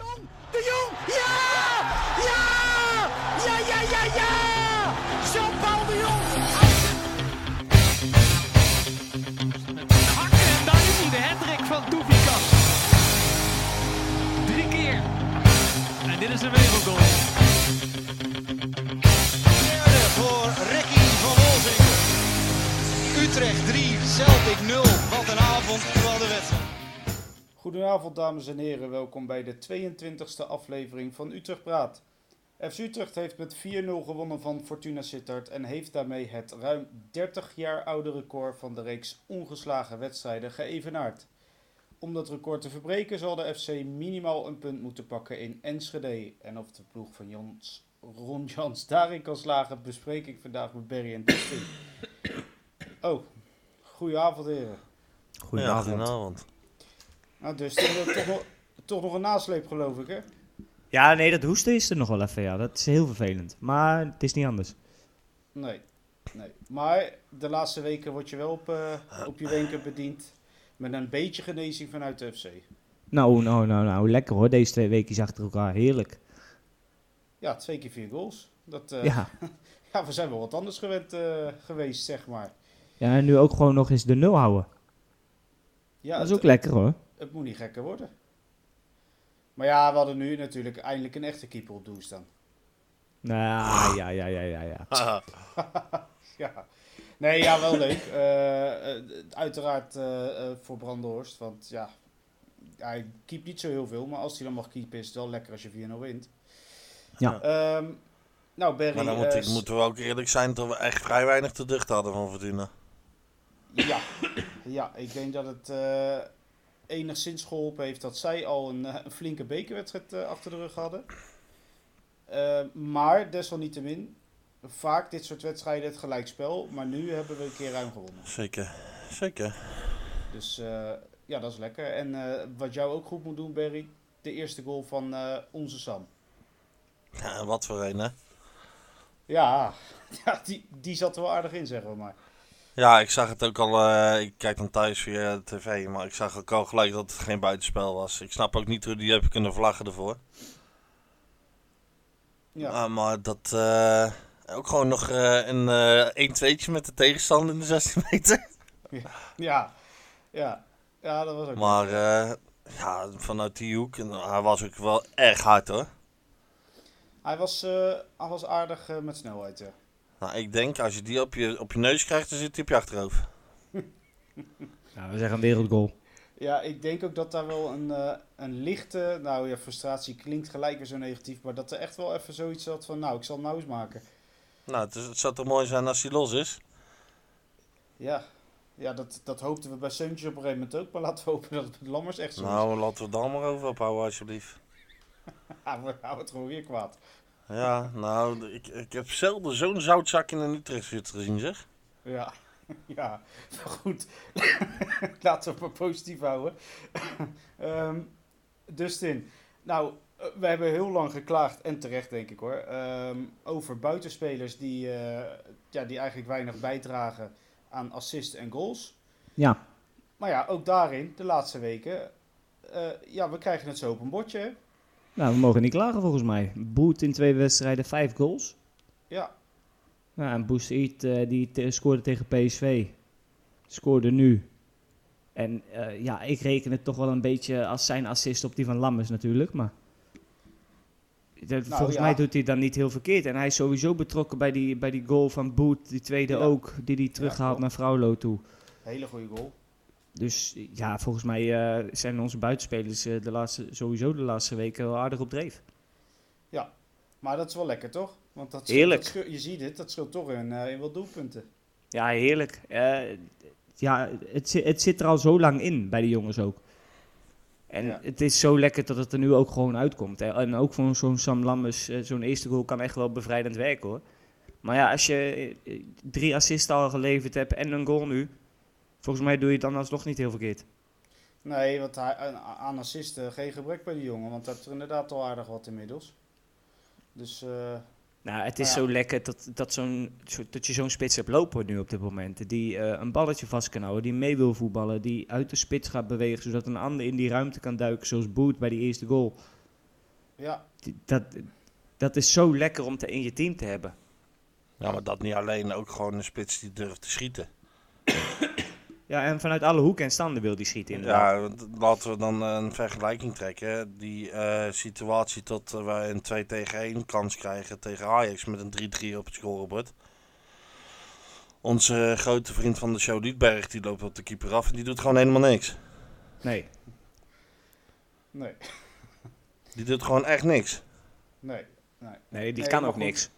Jong, de Jong, ja! Ja! Ja, ja, ja, ja! Jean-Paul de Jong! Hakken en daar is hij, de hattrick van Toefikas. Drie keer. En dit is een wereldgoal. Derde voor Ricky van Wolfswinkel. Utrecht 3, Celtic 0. Wat een avond. Goedenavond dames en heren, welkom bij de 22e aflevering van Utrecht Praat. FC Utrecht heeft met 4-0 gewonnen van Fortuna Sittard en heeft daarmee het ruim 30 jaar oude record van de reeks ongeslagen wedstrijden geëvenaard. Om dat record te verbreken zal de FC minimaal een punt moeten pakken in Enschede. En of de ploeg van Jans, Ron Jans daarin kan slagen bespreek ik vandaag met Berry en Dustin. Oh, goedenavond heren. Ja, goedenavond. Nou je hebt toch nog, toch nog een nasleep geloof ik hè? Ja, nee, dat hoesten is er nog wel even, ja. Dat is heel vervelend. Maar het is niet anders. Nee, nee. Maar de laatste weken word je wel op, eh, op je wenken bediend. Met een beetje genezing vanuit de FC. Nou, nou, nou, nou, lekker hoor. Deze twee weken achter elkaar, heerlijk. Ja, twee keer vier goals. Dat, eh, Ja. ja, we zijn wel wat anders gewend eh, geweest, zeg maar. ja, en nu ook gewoon nog eens de nul houden. Ja, dat is ook lekker hoor. Het moet niet gekker worden. Maar ja, we hadden nu natuurlijk eindelijk een echte keeper op doel staan. Nou, ja, ja, ja, ja, ja. Ja. Nee, ja, wel leuk. Eh, eh, uiteraard eh, voor Brandenhorst. Want ja, hij keept niet zo heel veel. Maar als hij dan mag keepen is het wel lekker als je 4-0 wint. Ja. Ehm, nou, Berry... Maar dan moet moeten we ook eerlijk zijn dat we echt vrij weinig te ducht hadden van Fortuna. Ja, ja, ik denk dat het eh, enigszins geholpen heeft dat zij al een, eh, een flinke bekerwedstrijd eh, achter de rug hadden. Eh, maar desalniettemin, vaak dit soort wedstrijden het gelijkspel. Maar nu hebben we een keer ruim gewonnen. Zeker, zeker. Dus ja, dat is lekker. En wat jou ook goed moet doen, Berry, de eerste goal van onze Sam. Ja, wat voor een, hè? Ja, ja die, die zat er wel aardig in, zeggen we maar. Ja, ik zag het ook al. eh, ik kijk dan thuis via de tv, maar ik zag ook al gelijk dat het geen buitenspel was. Ik snap ook niet hoe die hebben kunnen vlaggen ervoor. Ja, Ah, maar dat. eh, ook gewoon nog eh, een eh 1-2'tje met de tegenstander in de 16 meter. ja, ja, ja, dat was ook Maar ja, vanuit die hoek. En hij was ook wel erg hard hoor. Hij was, hij was aardig met snelheid, ja. Nou, ik denk als je die op je, op je neus krijgt, dan zit hij op je achterhoofd. Ja, we zeggen een wereldgoal. Ja, ik denk ook dat daar wel een, eh, een lichte, nou ja, frustratie klinkt gelijk weer zo negatief, maar dat er echt wel even zoiets zat van, nou, ik zal het nou eens maken. Nou, het, is- het zou toch mooi zijn als hij los is? Ja, ja dat, dat hoopten we bij Seuntjes op een gegeven moment ook, maar laten we hopen dat het met Lammers echt zo is. Nou, laten we het dan maar over ophouden, alsjeblieft. Ja, we houden het gewoon weer kwaad. Ja, nou, ik, ik heb zelden zo'n zoutzak in een Utrecht gezien, zeg. Ja, ja, maar goed. Laten we het maar positief houden. Ehm Dustin, nou, eh, we hebben heel lang geklaagd, en terecht denk ik hoor, ehm, over buitenspelers die, eh, ja, die eigenlijk weinig bijdragen aan assist en goals. Ja. Maar ja, ook daarin, de laatste weken, eh, ja, we krijgen het zo op een bordje. Nou, we mogen niet klagen volgens mij. Boet in twee wedstrijden, vijf goals. Ja, Nou, en Boussaïd, eh die te- scoorde tegen PSV. Scoorde nu. En eh, ja, ik reken het toch wel een beetje als zijn assist op die van Lammers natuurlijk. Maar dat- volgens ja. mij doet hij dan niet heel verkeerd. En hij is sowieso betrokken bij die, bij die goal van Boet. Die tweede Ja. ook, die hij terughaalt naar Fraulo toe. hele goede goal. Dus ja, volgens mij eh, zijn onze buitenspelers eh, de laatste, sowieso de laatste weken wel aardig op dreef. Maar dat is wel lekker toch? Want dat, Heerlijk. dat je ziet het, dat scheelt toch in, eh, in wat doelpunten. Ja, heerlijk. Eh, ja, het, het zit er al zo lang in bij de jongens ook. En Ja. het is zo lekker dat het er nu ook gewoon uitkomt. Hè. En ook voor zo'n Sam Lammers, zo'n eerste goal kan echt wel bevrijdend werken hoor. Maar ja, als je drie assists al geleverd hebt en een goal nu, volgens mij doe je het dan alsnog niet heel verkeerd. Nee, want hij, aan- assisten geen gebrek bij die jongen, want hij heeft er inderdaad al aardig wat inmiddels. Dus eh, Nou, het is Nou ja. zo lekker dat, dat, zo'n, zo- dat je zo'n spits hebt lopen nu op dit moment. Die eh, een balletje vast kan houden, die mee wil voetballen, die uit de spits gaat bewegen, zodat een ander in die ruimte kan duiken, zoals Boet bij die eerste goal. Ja, Die- Dat, dat is zo lekker om te, in je team te hebben. Ja, maar dat niet alleen. Ook gewoon een spits die durft te schieten. Ja, en vanuit alle hoeken en standen wil die schieten inderdaad. Ja, laten we dan eh, een vergelijking trekken. Die eh, situatie tot eh, wij een 2 tegen 1 kans krijgen tegen Ajax met een 3-3 op het scorebord. Onze grote vriend van de show, Liedberg, die loopt op de keeper af en die doet gewoon helemaal niks. Nee. nee, Die doet gewoon echt niks. nee, nee. Nee, die Nee, kan ook goed. niks.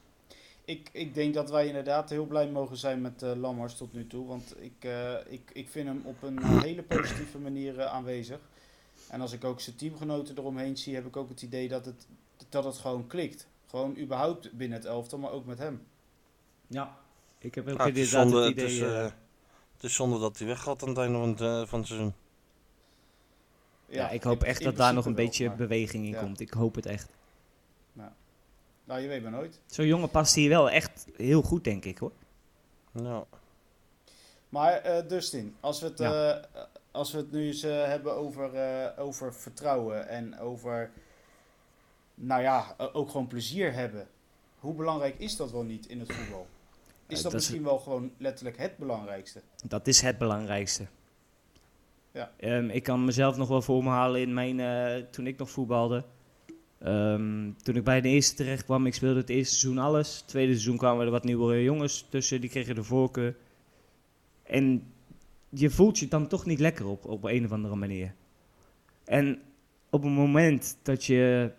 Ik, ik denk dat wij inderdaad heel blij mogen zijn met eh Lammers tot nu toe. Want ik, eh, ik, ik vind hem op een eh, hele positieve manier aanwezig. En als ik ook zijn teamgenoten eromheen zie, heb ik ook het idee dat het, dat het gewoon klikt. Gewoon überhaupt binnen het elftal, maar ook met hem. Ja. Ik heb ook het, is inderdaad zonde, het het, idee... is, eh, eh, het is zonde dat hij weggaat aan het einde van het, eh, van het seizoen. ja, ik hoop echt in dat daar nog een beetje wel, maar- beweging in ja. komt. Ik hoop het echt. Nou, je weet maar nooit. Zo'n jongen past hier wel echt heel goed, denk ik hoor. Nou, Maar eh, Dustin, als we het, Ja. eh, als we het nu eens eh, hebben over, eh, over vertrouwen en over, nou ja, ook gewoon plezier hebben. Hoe belangrijk is dat wel niet in het voetbal? Is dat, dat is- misschien wel gewoon letterlijk het belangrijkste? Dat is het belangrijkste. Ja. Ehm, ik kan mezelf nog wel voor me halen in mijn, eh, toen ik nog voetbalde. Ehm, toen ik bij de eerste terecht kwam, ik speelde het eerste seizoen alles. Het tweede seizoen kwamen er wat nieuwe jongens tussen, die kregen de voorkeur. En je voelt je dan toch niet lekker op, op een of andere manier. En op het moment dat je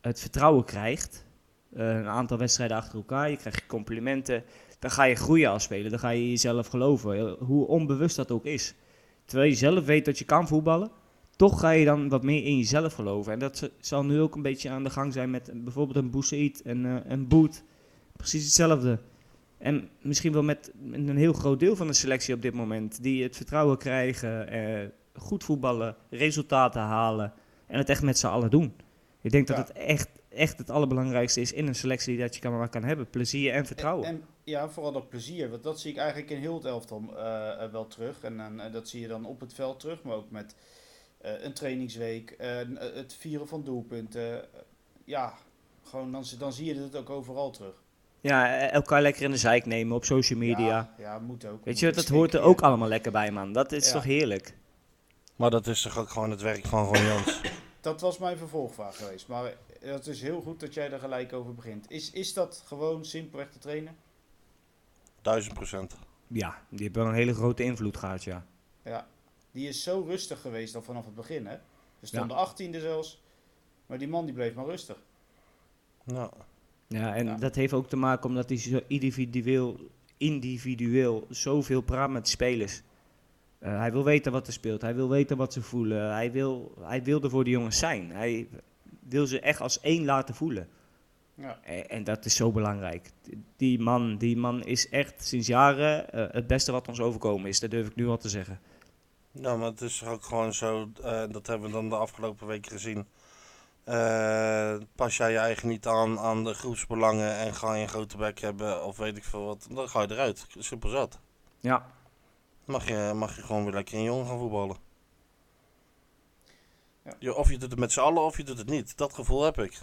het vertrouwen krijgt, eh, een aantal wedstrijden achter elkaar, je krijgt complimenten, dan ga je groeien als speler. Dan ga je jezelf geloven, eh, hoe onbewust dat ook is. Terwijl je zelf weet dat je kan voetballen, toch ga je dan wat meer in jezelf geloven. En dat zal nu ook een beetje aan de gang zijn met bijvoorbeeld een Boussaïd en eh, een Boet. Precies hetzelfde. En misschien wel met een heel groot deel van de selectie op dit moment, die het vertrouwen krijgen, eh, goed voetballen, resultaten halen en het echt met z'n allen doen. Ik denk dat het echt, echt het allerbelangrijkste is in een selectie dat je kan, maar kan hebben. Plezier en vertrouwen. En, en ja, vooral dat plezier. Want dat zie ik eigenlijk in heel het elftal eh, wel terug. En, en dat zie je dan op het veld terug, maar ook met een trainingsweek, eh, het vieren van doelpunten. Eh, ja, gewoon dan, dan zie je het ook overal terug. Ja, eh, elkaar lekker in de zijk nemen op social media. Ja, ja moet ook. Weet je, dat hoort er ook allemaal lekker bij, man. Dat is Ja. toch heerlijk? maar dat is toch ook gewoon het werk van Ron Jans. Dat was mijn vervolgvraag geweest. Maar het is heel goed dat jij er gelijk over begint. Is, is dat gewoon simpelweg te trainen? Duizend procent. Ja, die hebben wel een hele grote invloed gehad, ja. Ja. Die is zo rustig geweest al vanaf het begin, hè? Ze stonden achttiende zelfs. Maar die man die bleef maar rustig. Nou, Ja, en Ja. dat heeft ook te maken omdat hij zo individueel, individueel zoveel praat met de spelers. Eh, hij wil weten wat er speelt, hij wil weten wat ze voelen, hij wil, hij wil er voor de jongens zijn. Hij wil ze echt als één laten voelen. Ja. En, en dat is zo belangrijk. Die man, die man is echt sinds jaren eh, het beste wat ons overkomen is. Dat durf ik nu al te zeggen. Ja, maar het is ook gewoon zo, eh, dat hebben we dan de afgelopen weken gezien. Eh, pas jij je eigen niet aan, aan de groepsbelangen en ga je een grote bek hebben of weet ik veel wat, dan ga je eruit. Simpel zat. Ja, Mag je, mag je gewoon weer lekker in jong gaan voetballen. Ja. Je, of je doet het met z'n allen of je doet het niet. Dat gevoel heb ik.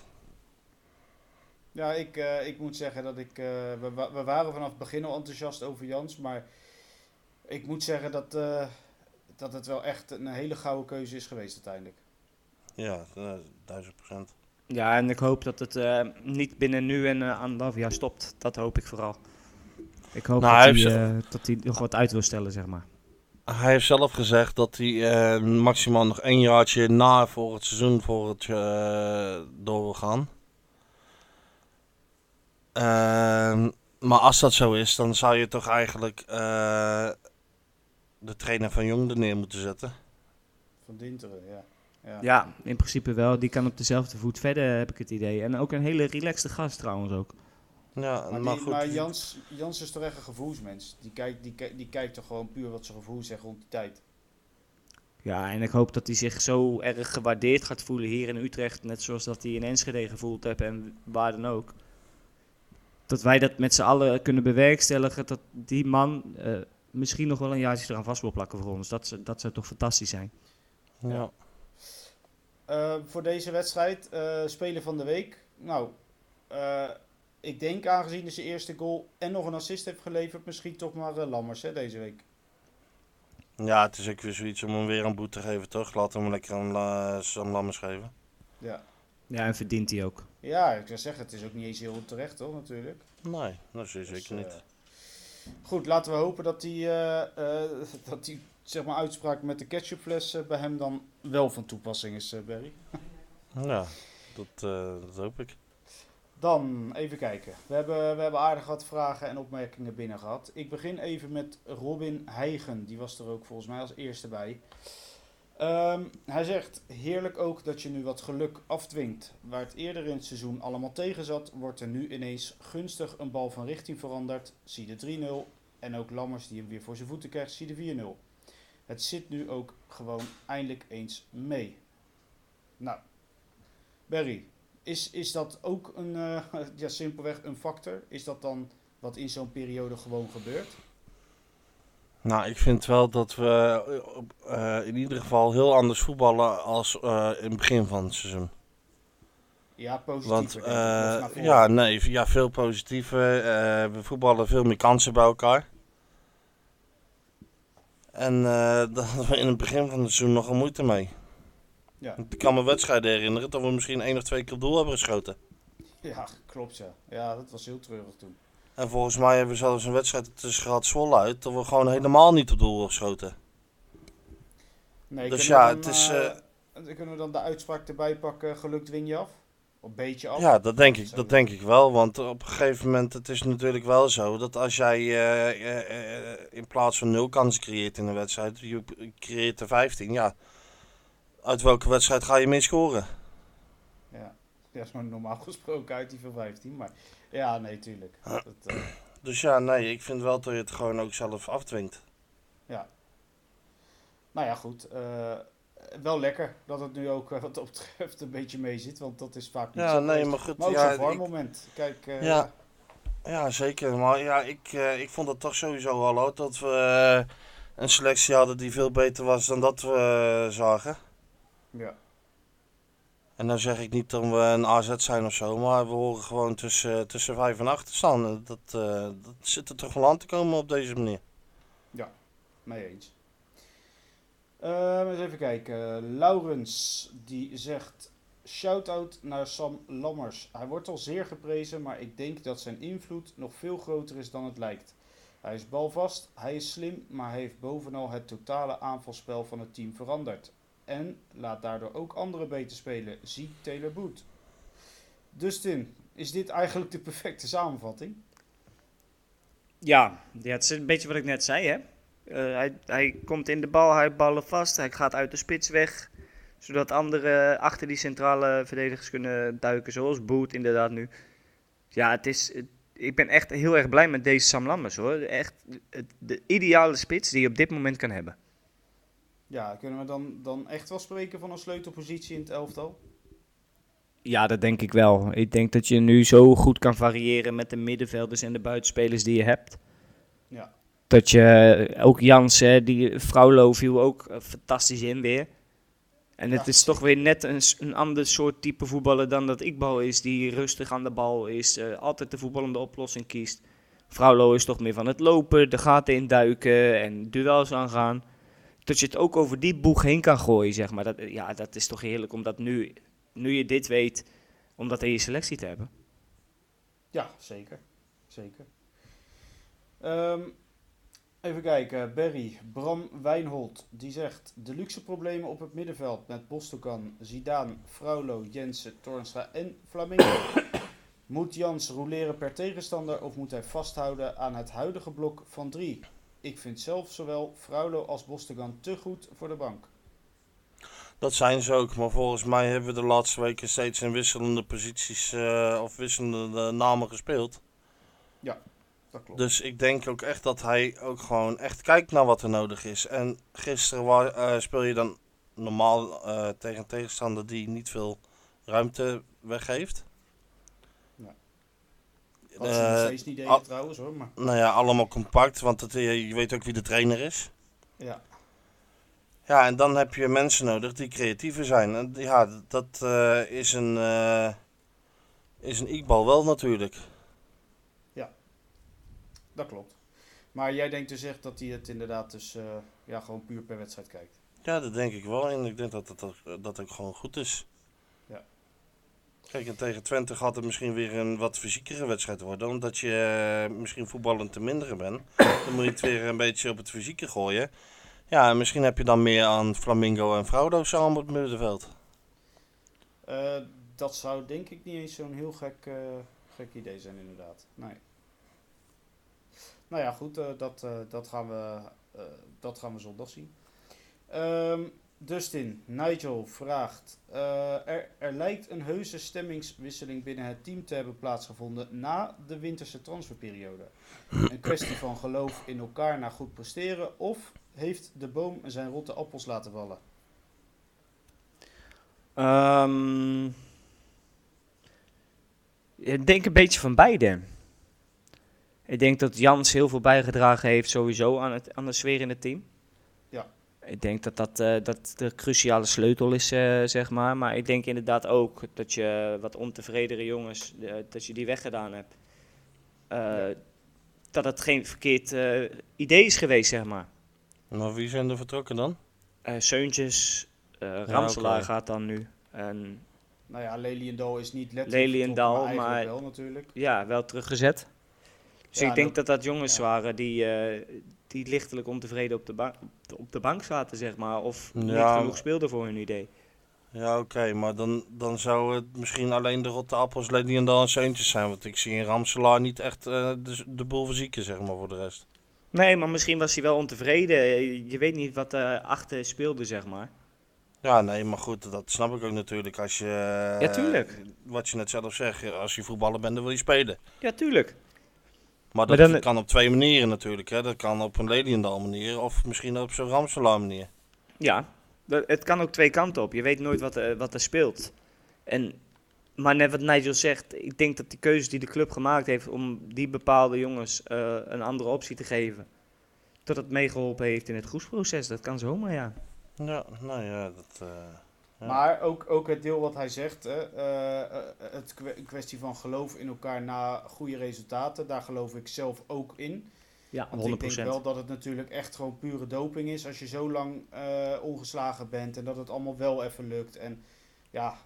Ja, ik, eh, ik moet zeggen dat ik. eh, we, we waren vanaf het begin al enthousiast over Jans. Maar ik moet zeggen dat, eh, dat het wel echt een hele gouden keuze is geweest uiteindelijk. Ja, eh, duizend procent. ja en ik hoop dat het eh, niet binnen nu en eh anderhalf jaar stopt. Dat hoop ik vooral. Ik hoop Nou, dat, hij eh, dat hij nog wat uit wil stellen, zeg maar. Hij heeft zelf gezegd dat hij eh, maximaal nog één jaartje na voor het seizoen voor het eh, door wil gaan. Ehm, maar als dat zo is, dan zou je toch eigenlijk eh, de trainer van Jong er neer moeten zetten. Van Dinteren, ja. ja. Ja, in principe wel. Die kan op dezelfde voet verder, heb ik het idee. En ook een hele relaxte gast trouwens ook. Ja, Maar, maar, die- goed. maar Jans, Jans is toch echt een gevoelsmens. Die kijkt, die, kijkt- die kijkt toch gewoon puur wat zijn gevoel zegt rond die tijd. Ja, en ik hoop dat hij zich zo erg gewaardeerd gaat voelen hier in Utrecht. Net zoals dat hij in Enschede gevoeld heeft en waar dan ook. Dat wij dat met z'n allen kunnen bewerkstelligen. Dat die man eh, misschien nog wel een jaartje eraan vast wil plakken voor ons. Dat, zou- dat zou toch fantastisch zijn. ja. eh, voor deze wedstrijd, eh speler van de week. Nou, eh, ik denk aangezien hij zijn eerste goal en nog een assist heeft geleverd, misschien toch maar eh, Lammers hè, deze week. Ja, het is ook weer zoiets om hem weer een boete te geven, toch? Laten we hem lekker een uh, Sam Lammers geven. Ja. Ja, en verdient hij ook. ja, ik zou zeggen, het is ook niet eens heel terecht toch, natuurlijk. Nee, dat is Dus, zeker eh, niet. Goed, laten we hopen dat die, eh, eh, dat die zeg maar, uitspraak met de ketchupfles eh, bij hem dan wel van toepassing is, Barry. Ja, dat, dat hoop ik. Dan even kijken. We hebben, we hebben aardig wat vragen en opmerkingen binnen gehad. Ik begin even met Robin Heigen. Die was er ook volgens mij als eerste bij. Ehm, hij zegt: Heerlijk ook dat je nu wat geluk afdwingt. Waar het eerder in het seizoen allemaal tegen zat, wordt er nu ineens gunstig een bal van richting veranderd. Zie de 3-0. En ook Lammers die hem weer voor zijn voeten krijgt, zie de 4-0. Het zit nu ook gewoon eindelijk eens mee. Nou, Barry, is, is dat ook een, eh, ja, simpelweg een factor? Is dat dan wat in zo'n periode gewoon gebeurt? Nou, ik vind wel dat we eh, eh, in ieder geval heel anders voetballen als eh, in het begin van het seizoen. Ja, positief. Want eh, ja, nee, ja, veel positieve. eh, we voetballen veel meer kansen bij elkaar. En daar hadden we in het begin van het seizoen nogal moeite mee. Ja. Ik kan me wedstrijden herinneren dat we misschien één of twee keer doel hebben geschoten. ja, klopt ja. Ja, dat was heel treurig toen. En volgens mij hebben we zelfs een wedstrijd tussen gehad Zwolle uit dat we gewoon helemaal niet op doel geschoten. Nee, Dus ja, dan, het is, dan kunnen we dan de uitspraak erbij pakken, geluk dwing je af? Of een beetje af? Ja, dat denk ik, Zo. dat denk ik wel. Want op een gegeven moment, het is natuurlijk wel zo dat als jij eh, in plaats van nul kansen creëert in een wedstrijd, je creëert er 15, ja. Uit welke wedstrijd ga je meer scoren? Ja, ja zo normaal gesproken uit die van 15, maar ja, nee, tuurlijk. Dat, eh, Dus ja, nee, ik vind wel dat je het gewoon ook zelf afdwingt. nou ja, goed. eh, wel lekker dat het nu ook eh, wat dat betreft een beetje mee zit, want dat is vaak niet Ja, zo nee, maar goed. Maar ook ja, zo'n warm ik- moment. Kijk, Ja. Ja, zeker. Maar ja, ik, ik vond het toch sowieso al hoor, dat we een selectie hadden die veel beter was dan dat we zagen. ja. En dan zeg ik niet dat we een AZ zijn of zo, maar we horen gewoon tussen, tussen 5 en 8 te staan. Dat, eh, dat zit er toch wel aan te komen op deze manier. Mee eens. Ehm, eens even kijken. Laurens die zegt: Shout-out naar Sam Lammers. Hij wordt al zeer geprezen, maar ik denk dat zijn invloed nog veel groter is dan het lijkt. Hij is balvast, hij is slim, maar hij heeft bovenal het totale aanvalspel van het team veranderd. En laat daardoor ook anderen beter spelen. Zie Taylor Boot. Dustin, is dit eigenlijk de perfecte samenvatting? Ja, ja, het is een beetje wat ik net zei, hè. Eh, hij, hij komt in de bal, hij ballen vast, hij gaat uit de spits weg. Zodat anderen achter die centrale verdedigers kunnen duiken, zoals Boet inderdaad nu. Ja, het is, ik ben echt heel erg blij met deze Sam Lammers, hoor. Echt de ideale spits die je op dit moment kan hebben. Ja, kunnen we dan, dan echt wel spreken van een sleutelpositie in het elftal? Ja, dat denk ik wel. Ik denk dat je nu zo goed kan variëren met de middenvelders en de buitenspelers die je hebt. Ja. Dat je ook Jans, hè, die Fraulo viel ook eh, fantastisch in weer. En het Ja, is toch weer net een, een ander soort type voetballer dan dat Ikbal is, die rustig aan de bal is, eh, altijd de voetballende oplossing kiest. Fraulo is toch meer van het lopen, de gaten induiken en duels aangaan. Dat je het ook over die boeg heen kan gooien, zeg maar. Dat, ja, dat is toch heerlijk om dat nu, nu je dit weet, om dat in je selectie te hebben. Ja, zeker. Zeker. Ehm, even kijken. Berry, Bram Wijnhold, die zegt... De luxe problemen op het middenveld met Bostokan, Zidane, Fraulo, Jensen, Toornstra en Flamingo. moet Jans roleren per tegenstander of moet hij vasthouden aan het huidige blok van drie? Ik vind zelf zowel Fraulo als Bostokan te goed voor de bank. Dat zijn ze ook, maar volgens mij hebben we de laatste weken steeds in wisselende posities eh, of wisselende namen gespeeld. Dat klopt. Dus ik denk ook echt dat hij ook gewoon echt kijkt naar wat er nodig is. En gisteren eh, speel je dan normaal eh, tegen een tegenstander die niet veel ruimte weggeeft. Wat ze Eh, nog steeds niet deden trouwens hoor, maar Nou ja, allemaal compact, want het, eh, je weet ook wie de trainer is. ja. Ja, en dan heb je mensen nodig die creatiever zijn. En ja, dat eh, is een, eh is een Iqbal wel natuurlijk. Dat klopt. Maar jij denkt dus echt dat hij het inderdaad dus eh, ja, gewoon puur per wedstrijd kijkt. Ja, dat denk ik wel. En ik denk dat dat, ook- dat ook gewoon goed is. Kijk, en tegen Twente gaat het misschien weer een wat fysiekere wedstrijd worden. Omdat je eh, misschien voetballend te minderen bent. Dan moet je het weer een beetje op het fysieke gooien. Ja, en misschien heb je dan meer aan Flamingo en Fraudo samen op het middenveld. Eh, dat zou denk ik niet eens zo'n heel gek, eh, gek idee zijn inderdaad. Nee. Nou ja, goed, eh, dat, eh, dat, gaan we, eh, dat gaan we zondag zien. Ehm, Dustin, Nigel vraagt: eh, er, lijkt een heuse stemmingswisseling binnen het team te hebben plaatsgevonden na de winterse transferperiode. Een kwestie van geloof in elkaar na goed presteren, of heeft de boom zijn rotte appels laten vallen? Ehm, ik denk een beetje van beide. Ik denk dat Jans heel veel bijgedragen heeft sowieso aan, het, aan de sfeer in het team. Ja. Ik denk dat dat, eh, dat de cruciale sleutel is, eh, zeg maar. Maar ik denk inderdaad ook dat je wat ontevredere jongens, eh, dat je die weggedaan hebt. Eh, Dat het geen verkeerd eh, idee is geweest, zeg maar. Maar wie zijn er vertrokken dan? Eh Seuntjes, eh Ramselaar gaat dan nu. En Nou ja, Leliendal is niet letterlijk Leliendal, maar, wel natuurlijk. ja, wel teruggezet. Dus Ja, ik denk dat- dat dat jongens ja. waren die, eh, die lichtelijk ontevreden op de, ba- op de bank zaten, zeg maar. Of niet genoeg speelden voor hun idee. Ja, oké, maar dan, dan zou het misschien alleen de rotte appels, Lady en dan Seuntjes zijn. Want ik zie in Ramselaar niet echt eh, de, de boel verzieken, zeg maar, voor de rest. Nee, maar misschien was hij wel ontevreden. Je weet niet wat er achter speelde, zeg maar. Ja, nee, maar goed, dat snap ik ook natuurlijk. Als je, Ja, tuurlijk. Wat je net zelf zegt, als je voetballer bent, dan wil je spelen. Ja, tuurlijk. Maar dat Maar dan- kan op twee manieren natuurlijk. Hè. Dat kan op een Leliendal manier of misschien op zo'n Ramselaar manier. Ja, het kan ook twee kanten op. Je weet nooit wat, er- wat er speelt. En, maar net wat Nigel zegt, ik denk dat de keuze die de club gemaakt heeft om die bepaalde jongens eh, een andere optie te geven, dat het meegeholpen heeft in het groepsproces. Dat kan zomaar, ja. Ja, nou ja, dat... eh, Ja. Maar ook, ook het deel wat hij zegt, hè, eh, eh, het kwestie van geloof in elkaar na goede resultaten, daar geloof ik zelf ook in. Ja, Want ik denk wel dat het natuurlijk echt gewoon pure doping is als je zo lang eh, ongeslagen bent en dat het allemaal wel even lukt. En ja,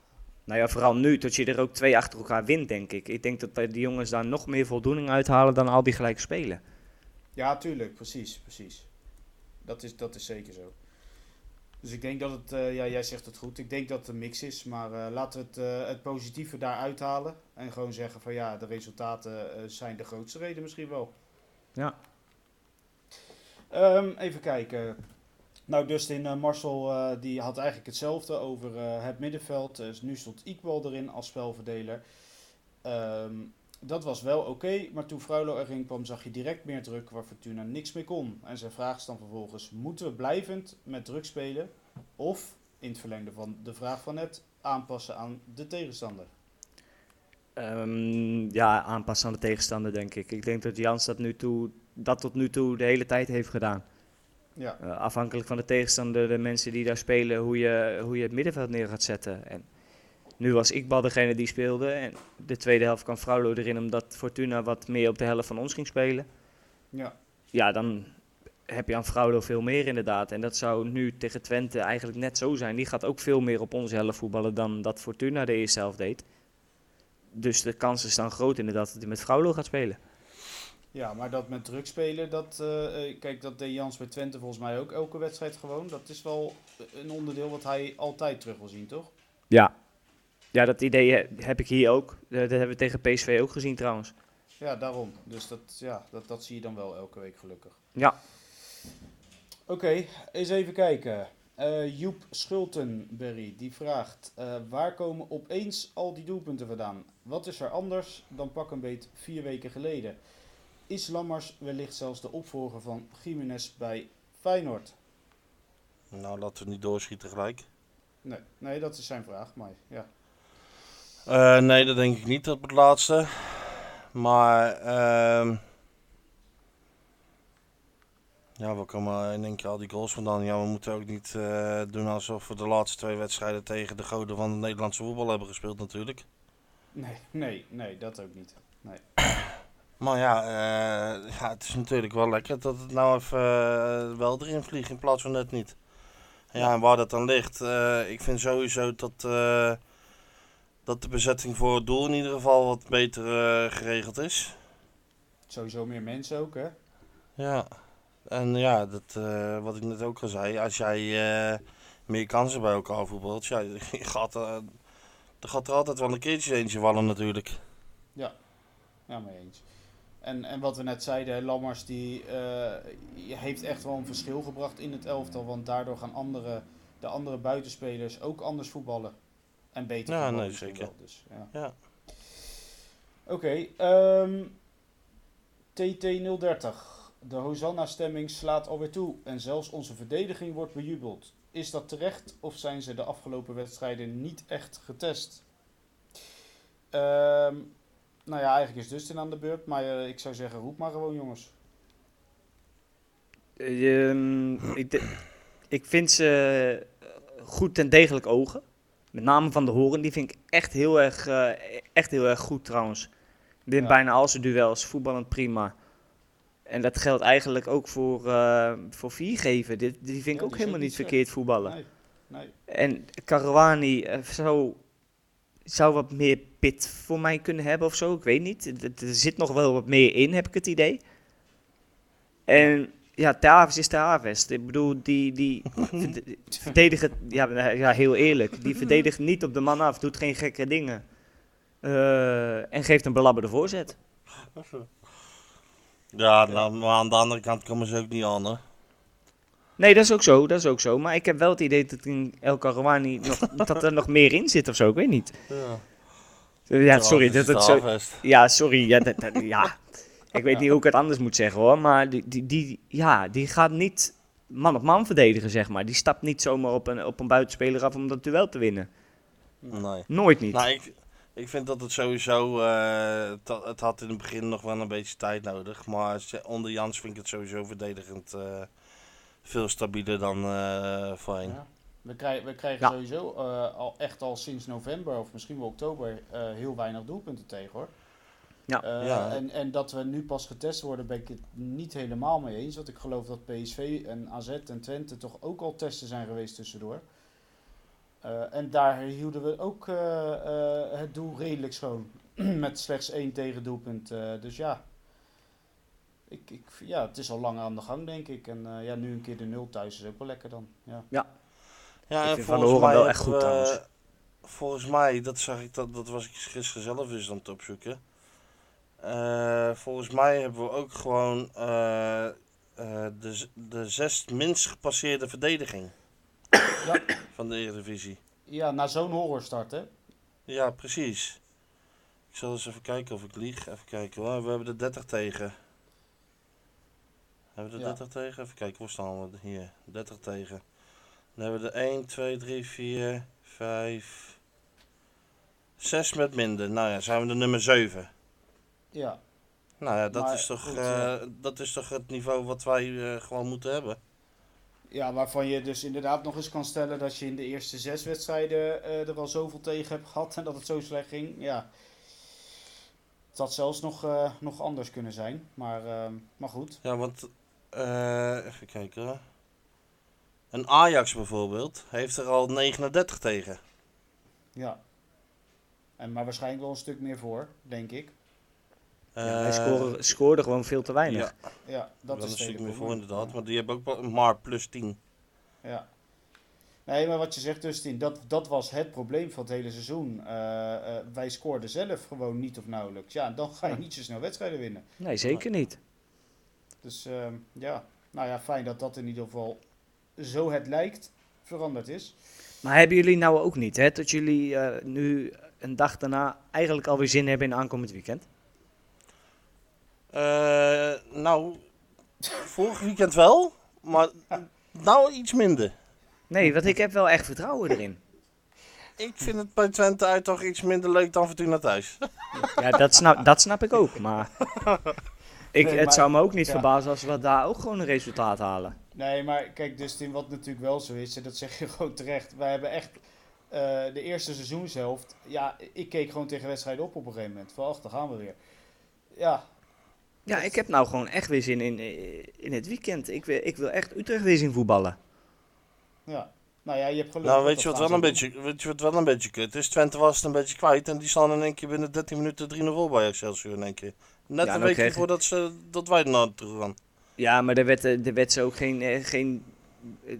Nou ja, vooral nu, dat je er ook twee achter elkaar wint, denk ik. Ik denk dat die jongens daar nog meer voldoening uithalen dan al die gelijk spelen. ja, tuurlijk, precies, precies. Dat is, dat is zeker zo. Dus ik denk dat het, eh, ja, jij zegt het goed, ik denk dat het een mix is, maar eh, laten we het, eh, het positieve daar uithalen. En gewoon zeggen van ja, de resultaten zijn de grootste reden misschien wel. Ja. Ehm, even kijken. Nou, Dustin uh, Marcel die had eigenlijk hetzelfde over het middenveld. Dus nu stond Iqbal erin als spelverdeler. Ehm, dat was wel oké, maar toen Fraulo erin kwam zag je direct meer druk waar Fortuna niks mee kon. En zijn vraag is dan vervolgens, moeten we blijvend met druk spelen? Of, in het verlengde van de vraag van net, aanpassen aan de tegenstander? Ehm, ja, aanpassen aan de tegenstander, denk ik. Ik denk dat Jans dat, nu toe, dat tot nu toe de hele tijd heeft gedaan. Ja, Eh, afhankelijk van de tegenstander, de mensen die daar spelen, hoe je, hoe je het middenveld neer gaat zetten. En nu was Iqbal degene die speelde. En de tweede helft kwam Fraulo erin omdat Fortuna wat meer op de helft van ons ging spelen. ja, Ja, dan heb je aan Fraulo veel meer inderdaad. En dat zou nu tegen Twente eigenlijk net zo zijn. Die gaat ook veel meer op onze helft voetballen dan dat Fortuna de eerste helft deed. Dus de kans is dan groot inderdaad dat hij met Fraulo gaat spelen. ja, maar dat met druk spelen, dat, eh, eh, kijk, dat deed Jans bij Twente volgens mij ook elke wedstrijd gewoon. Dat is wel een onderdeel wat hij altijd terug wil zien, toch? Ja. Ja, dat idee he- heb ik hier ook. Eh, Dat hebben we tegen PSV ook gezien trouwens. Ja, daarom. Dus dat, ja, dat, dat zie je dan wel elke week gelukkig. Ja. Oké, eens even kijken. Eh, Joep Schultenberry die vraagt: eh, waar komen opeens al die doelpunten vandaan? Wat is er anders dan pak een beet vier weken geleden? Is Lammers wellicht zelfs de opvolger van Jiménez bij Feyenoord? Nou, laten we niet doorschieten gelijk. Nee, nee, dat is zijn vraag. Maar ja, Eh, nee, dat denk ik niet op het laatste. Maar, ehm Ja, waar komen in één keer al die goals vandaan? Ja, we moeten ook niet eh, doen alsof we de laatste twee wedstrijden tegen de goden van het Nederlandse voetbal hebben gespeeld natuurlijk. Nee, nee, nee, dat ook niet. Maar ja, eh, ja, het is natuurlijk wel lekker dat het nou even wel erin vliegt in plaats van net niet. Ja, en waar dat dan ligt, ik vind sowieso dat, eh, dat de bezetting voor het doel in ieder geval wat beter eh, geregeld is. Sowieso meer mensen ook, hè? Ja, en ja, dat, eh, wat ik net ook al zei, als jij eh, meer kansen bij elkaar voetbalt, ja, gaat, eh, er gaat er altijd wel een keertje eentje vallen natuurlijk. Ja, mee eens. En, en wat we net zeiden, Lammers die heeft echt wel een verschil gebracht in het elftal. Want daardoor gaan andere, de andere buitenspelers ook anders voetballen. En beter Ja, nee, zeker. wel, Dus, ja. Ja. Oké, ehm, TT030. De Hosanna-stemming slaat alweer toe en zelfs onze verdediging wordt bejubeld. Is dat terecht of zijn ze de afgelopen wedstrijden niet echt getest? Ehm, nou ja, eigenlijk is Dustin aan de beurt, maar eh, ik zou zeggen, roep maar gewoon jongens. Ehm, ik, de- ik vind ze goed ten degelijk ogen. Met name van de Horen, die vind ik echt heel erg, eh, echt heel erg goed trouwens. Wint Ja. bijna al zijn duels, voetballend prima. En dat geldt eigenlijk ook voor, eh voor Viergever. Die, die vind ik Ja, ook helemaal niet verkeerd voetballen. Nee, nee. En Caruani eh, zou, zou wat meer pit voor mij kunnen hebben of zo. Ik weet niet. Er- Er zit nog wel wat meer in, heb ik het idee. En ja, Tavis is Tavis. Ik bedoel, die, die verde- verdedigen... Ja, ja, heel eerlijk. Die verdedigt niet op de man af. Doet geen gekke dingen. Eh, en geeft een belabberde voorzet. Ja, nou, maar aan de andere kant komen ze ook niet aan, hè. Nee, dat is ook zo. Dat is ook zo. Maar ik heb wel het idee dat in El Caruani nog, dat er nog meer in zit of zo. Ik weet niet. Ja, Ja, sorry. Dat het zo. Ja, sorry. Ja, dat, dat- ja. Ik weet niet hoe ik het anders moet zeggen hoor. Maar die, die, die, ja, die gaat niet man op man verdedigen, zeg maar. Die stapt niet zomaar op een, op een buitenspeler af om dat duel te winnen. Nee. Nooit niet. Nou, ik, ik vind dat het sowieso. eh, het, het had in het begin nog wel een beetje tijd nodig. Maar onder Jans vind ik het sowieso verdedigend eh, veel stabieler dan eh voorheen. Ja. We krijgen, we krijgen Ja. sowieso eh, al echt al sinds november of misschien wel oktober eh, heel weinig doelpunten tegen hoor. Ja. Eh, Ja. En, en dat we nu pas getest worden, ben ik het niet helemaal mee eens. Want ik geloof dat PSV en AZ en Twente toch ook al testen zijn geweest tussendoor. Eh, en daar hielden we ook eh, eh, het doel redelijk schoon. Met slechts één tegendoelpunt. eh dus ja. Ik, ik, ja, het is al lang aan de gang, denk ik. En eh, ja, nu een keer de nul thuis is ook wel lekker dan. Ja. Ja, Ik en vind Van volgens Horen mij wel echt goed we- trouwens. Volgens mij, dat zag ik, dat, dat was ik gisteren zelf eens aan het opzoeken. Eh, volgens mij hebben we ook gewoon eh, eh, de, de zes minst gepasseerde verdediging Ja. van de Eredivisie. Ja, na zo'n horrorstart, hè? Ja, precies. Ik zal eens even kijken of ik lieg. Even kijken hoor. We hebben de 30 tegen. Hebben we de Ja. 30 tegen? Even kijken, waar staan we? Hier, 30 tegen. Dan hebben we de 1, 2, 3, 4, 5, 6 met minder. Nou ja, zijn we de nummer 7. Ja. Nou ja, dat, Maar is, toch, goed, eh, ja. dat is toch het niveau wat wij eh, gewoon moeten hebben. Ja, waarvan je dus inderdaad nog eens kan stellen dat je in de eerste zes wedstrijden eh, er al zoveel tegen hebt gehad en dat het zo slecht ging. Ja. Het had zelfs nog, eh, nog anders kunnen zijn. Maar, ehm, maar goed. Ja, want eh, even kijken. Een Ajax bijvoorbeeld heeft er al 39 tegen. Ja. En, maar waarschijnlijk wel een stuk meer voor, denk ik. Ja, hij Eh, scoorde, scoorde gewoon veel te weinig. Ja, Ja, dat dat is natuurlijk meer voor inderdaad. Maar die hebben ook wel maar plus 10. Ja. Nee, maar wat je zegt, Dustin, dat, dat was het probleem van het hele seizoen. Eh, eh, wij scoorden zelf gewoon niet of nauwelijks. Ja, dan ga je niet zo snel wedstrijden winnen. Nee, zeker niet. Dus ehm, ja, nou ja, fijn dat dat in ieder geval zo het lijkt veranderd is. Maar hebben jullie nou ook niet, hè? Dat jullie eh, nu een dag daarna eigenlijk alweer zin hebben in aankomend weekend? Eh, nou, vorig weekend wel, maar nou iets minder. Nee, want ik heb wel echt vertrouwen erin. Ik vind het bij Twente uit toch iets minder leuk dan Fortuna thuis. Ja, dat snap, dat snap ik ook. Maar Ik, Nee, het maar- zou me ook niet ja. verbazen als we daar ook gewoon een resultaat halen. Nee, maar kijk, Dustin, wat natuurlijk wel zo is, en dat zeg je gewoon terecht. Wij hebben echt eh, de eerste seizoenshelft. Ja, ik keek gewoon tegen wedstrijden op op een gegeven moment. Van, ach, daar gaan we weer. Ja, Ja, ik heb nou gewoon echt weer zin in, in het weekend. Ik wil, ik wil echt Utrecht weer zien voetballen. ja. Nou ja, je hebt geluk. Nou, weet je, wat wel een beetje, weet je wat wel een beetje kut is? Twente was het een beetje kwijt en die staan in één keer binnen 13 minuten 3-0 voor bij Excelsior in één keer. Net Ja, een dan weekje kreeg voordat ze, dat wij er naartoe gaan. Ja, maar er werd, eh, er werd ze ook geen, eh, geen eh,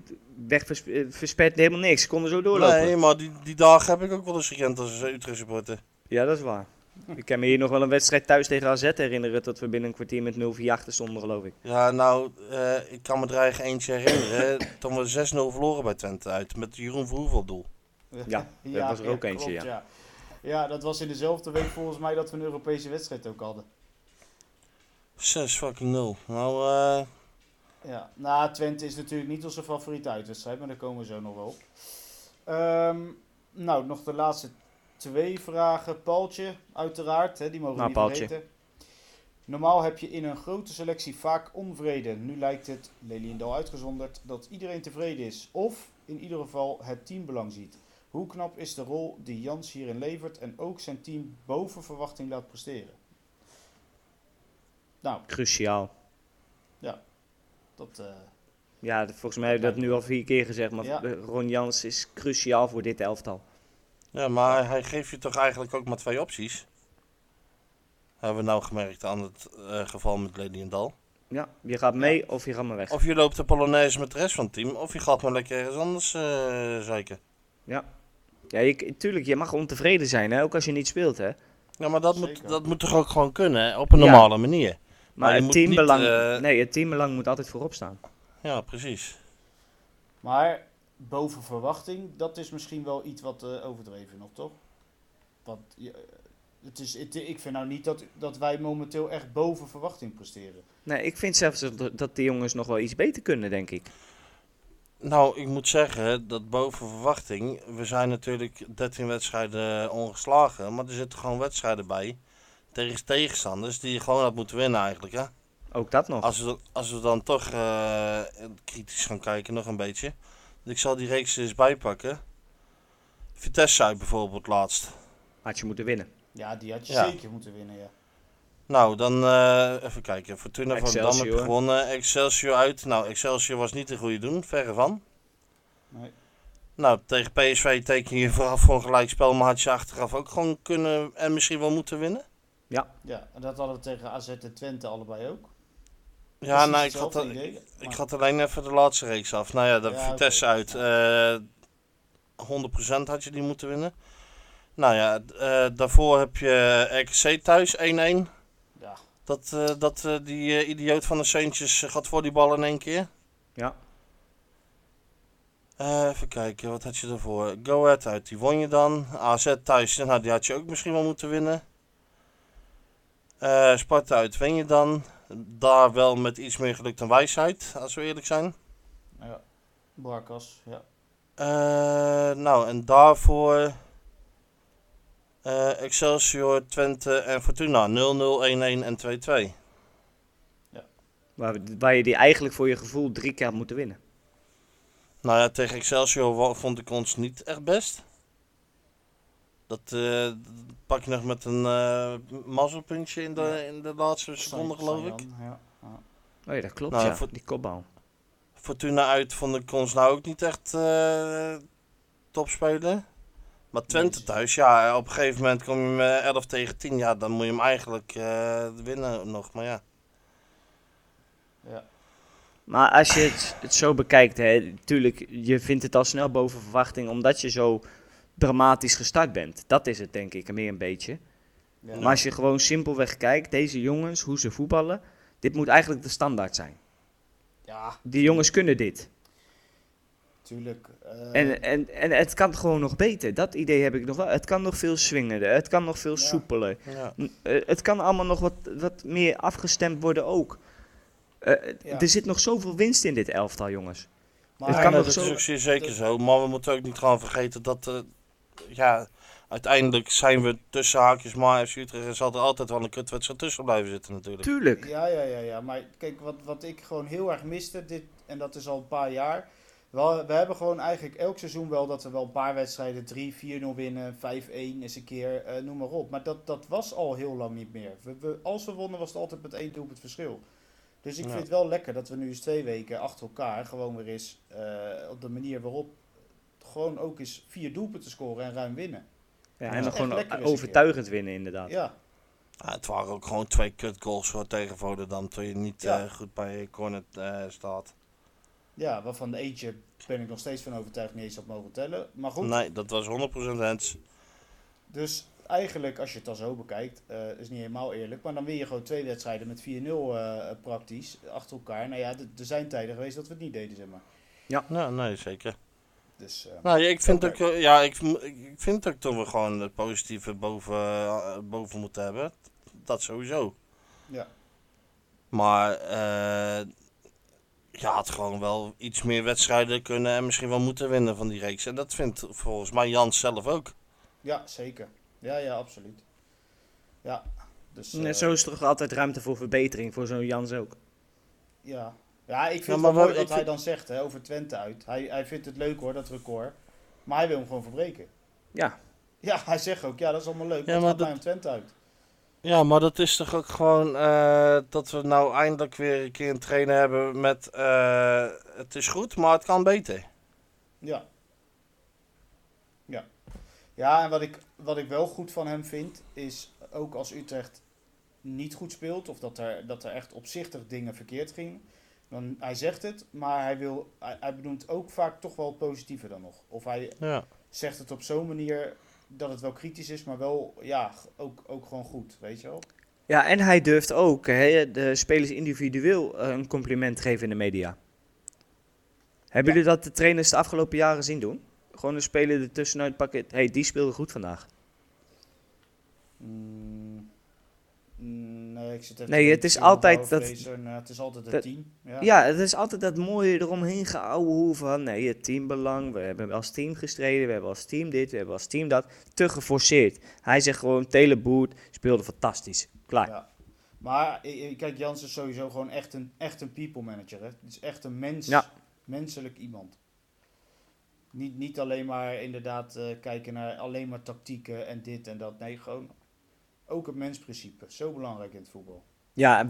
weg vers- eh, versperd, helemaal niks. Ze konden zo doorlopen. Nee, maar die, die dagen heb ik ook wel eens gekend als Utrecht supporter. Ja, dat is waar. Ik kan me hier nog wel een wedstrijd thuis tegen AZ herinneren dat we binnen een kwartier met 0-4 achter stonden, geloof ik. Ja, nou, eh, ik kan me er eigenlijk eentje herinneren. toen we 6-0 verloren bij Twente uit, met Jeroen Verhoeven op doel. Ja, dat was er ook eentje, klopt, ja. ja. dat was in dezelfde week volgens mij dat we een Europese wedstrijd ook hadden. 6 fucking 0. Nou, eh, Ja, nou, Twente is natuurlijk niet onze favoriete uitwedstrijd, maar daar komen we zo nog wel op. Ehm, nou, nog de laatste twee vragen. Paltje, uiteraard, hè, die mogen we Nou, niet vergeten. Normaal heb je in een grote selectie vaak onvrede. Nu lijkt het, Leliendal uitgezonderd, dat iedereen tevreden is. Of in ieder geval het teambelang ziet. Hoe knap is de rol die Jans hierin levert en ook zijn team boven verwachting laat presteren? Nou, Cruciaal. dat... eh, Ja, volgens mij heb je dat nu al vier keer gezegd, maar Ja. Ron Jans is cruciaal voor dit elftal. Ja, maar hij geeft je toch eigenlijk ook maar twee opties. Hebben we nou gemerkt aan het eh, geval met Lady en Dal. Ja, je gaat mee of je gaat maar weg. Of je loopt de Polonaise met de rest van het team, of je gaat maar lekker ergens anders eh zeiken. Ja, je, tuurlijk, je mag ontevreden zijn, hè, ook als je niet speelt. Hè. Ja, maar dat moet, dat moet toch ook gewoon kunnen, hè? op een Ja. normale manier. Maar, het, teambelang, niet, eh, nee, het teambelang moet altijd voorop staan. Ja, precies. Maar boven verwachting, dat is misschien wel iets wat eh, overdreven nog, toch? Want je, eh, het is, het, ik vind nou niet dat, dat wij momenteel echt boven verwachting presteren. Nee, ik vind zelfs dat, dat die jongens nog wel iets beter kunnen, denk ik. Nou, ik moet zeggen dat boven verwachting, we zijn natuurlijk 13 wedstrijden ongeslagen, maar er zitten gewoon wedstrijden bij tegen tegenstanders die je gewoon had moeten winnen eigenlijk. Hè? Ook dat nog. Als, we, als we dan toch eh, kritisch gaan kijken, nog een beetje. Ik zal die reeks er eens bijpakken. Vitesse uit bijvoorbeeld laatst. Had je moeten winnen. Ja, die had je Ja. zeker moeten winnen, ja. Nou, dan eh, even kijken. Fortuna van Dam heb gewonnen. Excelsior uit. Nou, Excelsior was niet de goede doen, verre van. Nee. Nou, tegen PSV teken je vooraf voor een gelijkspel, maar had je achteraf ook gewoon kunnen en misschien wel moeten winnen? Ja, en dat hadden we tegen AZ en Twente allebei ook. Ja, nou, ik had, ik had alleen even de laatste reeks af. Nou ja, de Ja, Vitesse uit. eh 100% had je die moeten winnen. Nou ja, eh, daarvoor heb je RKC thuis 1-1. Ja, Dat, eh, dat eh, die eh, idioot van de Seentjes eh, gaat voor die bal in één keer. Ja. Eh, even kijken, wat had je ervoor? Go Ahead uit, die won je dan. AZ thuis, nou, die had je ook misschien wel moeten winnen. Eh, Sparta uit win je dan. Daar wel met iets meer geluk dan wijsheid, als we eerlijk zijn. ja. Barkas, ja. Eh, nou, en daarvoor eh, Excelsior, Twente en Fortuna 0-0, 1-1 en 2-2. Waar, waar je die eigenlijk voor je gevoel drie keer had moeten winnen. Nou ja, tegen Excelsior vond ik ons niet echt best. Dat eh, pak je nog met een eh mazzelpuntje in de, in de laatste seconde, geloof ik. Ja. ja. Oh ja, dat klopt, Nou, ja. voor- Die kopbal. Fortuna uit vond ik ons nou ook niet echt eh top spelen. Maar Twente Nee. thuis, ja, op een gegeven moment kom je met 11 tegen 10. Ja, dan moet je hem eigenlijk eh, winnen nog. Maar ja, ja. Maar als je het, het zo bekijkt, hè, tuurlijk, je vindt het al snel boven verwachting omdat je zo dramatisch gestart bent. Dat is het denk ik, meer een beetje. ja. Maar als je gewoon simpelweg kijkt, deze jongens, hoe ze voetballen, dit moet eigenlijk de standaard zijn. ja, Die jongens kunnen dit. tuurlijk. eh, En, en, en het kan gewoon nog beter. Dat idee heb ik nog wel. Het kan nog veel swingender. Het kan nog veel Ja. soepeler. ja. Eh, het kan allemaal nog wat, wat meer afgestemd worden ook. Eh, Ja. Er zit nog zoveel winst in dit elftal, jongens. maar het kan nee, nog dat zo- is zeker zo. Maar we moeten ook niet gaan vergeten dat, ja, uiteindelijk zijn we tussen haakjes maar FC Utrecht. Er zal er altijd wel een kutwedstrijd tussen blijven zitten natuurlijk. Tuurlijk. Ja, ja, ja, ja. Maar kijk, wat, wat ik gewoon heel erg miste, dit, en dat is al een paar jaar. We, we hebben gewoon eigenlijk elk seizoen wel dat we wel een paar wedstrijden 3, 4-0 winnen, 5-1 eens een keer, eh, noem maar op. Maar dat, dat was al heel lang niet meer. We, we, als we wonnen was het altijd met één doelpunt verschil. Dus ik Ja. vind het wel lekker dat we nu eens twee weken achter elkaar gewoon weer eens eh, op de manier waarop gewoon ook eens vier doelpunten scoren en ruim winnen. Ja, en dan gewoon overtuigend winnen, inderdaad. Ja, Ja, het waren ook gewoon twee kut goals voor tegen Volendam. Toen je niet Ja. eh, goed bij corner eh, staat. ja, waarvan de eentje ben ik nog steeds van overtuigd niet eens op mogen tellen. Maar goed, Nee, dat was 100% Hens. Dus eigenlijk, als je het dan zo bekijkt, eh, is niet helemaal eerlijk. Maar dan win je gewoon twee wedstrijden met 4-0 eh, praktisch achter elkaar. Nou ja, er zijn tijden geweest dat we het niet deden, zeg maar. Ja, nee, zeker. Dus, eh, Nou, ja, ik vind ook, eh, ja, ik, ik vind ook dat we gewoon het positieve boven, eh, boven moeten hebben. Dat sowieso. ja. Maar eh je had gewoon wel iets meer wedstrijden kunnen en misschien wel moeten winnen van die reeks. En dat vindt volgens mij Jans zelf ook. ja, zeker. Ja, ja, absoluut. Ja, dus... eh, Net zo is er toch altijd ruimte voor verbetering, voor zo'n Jans ook. Ja. Ja, ik vind Ja, het wel mooi wat- hij vind- dan zegt hè, over Twente uit. Hij, hij vindt het leuk hoor, dat record. Maar hij wil hem gewoon verbreken. Ja, Ja, hij zegt ook, ja, dat is allemaal leuk. Ja, maar gaat mij dat- om Twente uit. Ja, maar dat is toch ook gewoon eh, dat we nou eindelijk weer een keer een trainer hebben met eh, het is goed, maar het kan beter. Ja. Ja. Ja, en wat ik, wat ik wel goed van hem vind, is ook als Utrecht niet goed speelt, of dat er, dat er echt opzichtig dingen verkeerd gingen, dan hij zegt het, maar hij, wil, hij, hij benoemt ook vaak toch wel het positieve dan nog. Of hij Ja. zegt het op zo'n manier dat het wel kritisch is, maar wel, ja, ook, ook gewoon goed, weet je wel? ja en hij durft ook hè, de spelers individueel eh, een compliment te geven in de media. Hebben Ja. jullie dat de trainers de afgelopen jaren zien doen? Gewoon een speler ertussenuit pakken. hey, die speelde goed vandaag. Mm, ik zit even Nee, het is altijd dat- nou, het is altijd het team. Ja. Ja, het is altijd dat mooie eromheen geouwe hoe van nee, het teambelang. We hebben als team gestreden, we hebben als team dit, we hebben als team dat. Te geforceerd. Hij zegt gewoon, Teleboert speelde fantastisch. Klaar. Ja. Maar kijk, Jans is sowieso gewoon echt een, echt een people manager. Hè? Het is echt een mens, Ja. menselijk iemand. Niet, niet alleen maar inderdaad eh, kijken naar alleen maar tactieken en dit en dat. Nee, gewoon ook het mensprincipe. Zo belangrijk in het voetbal. Ja,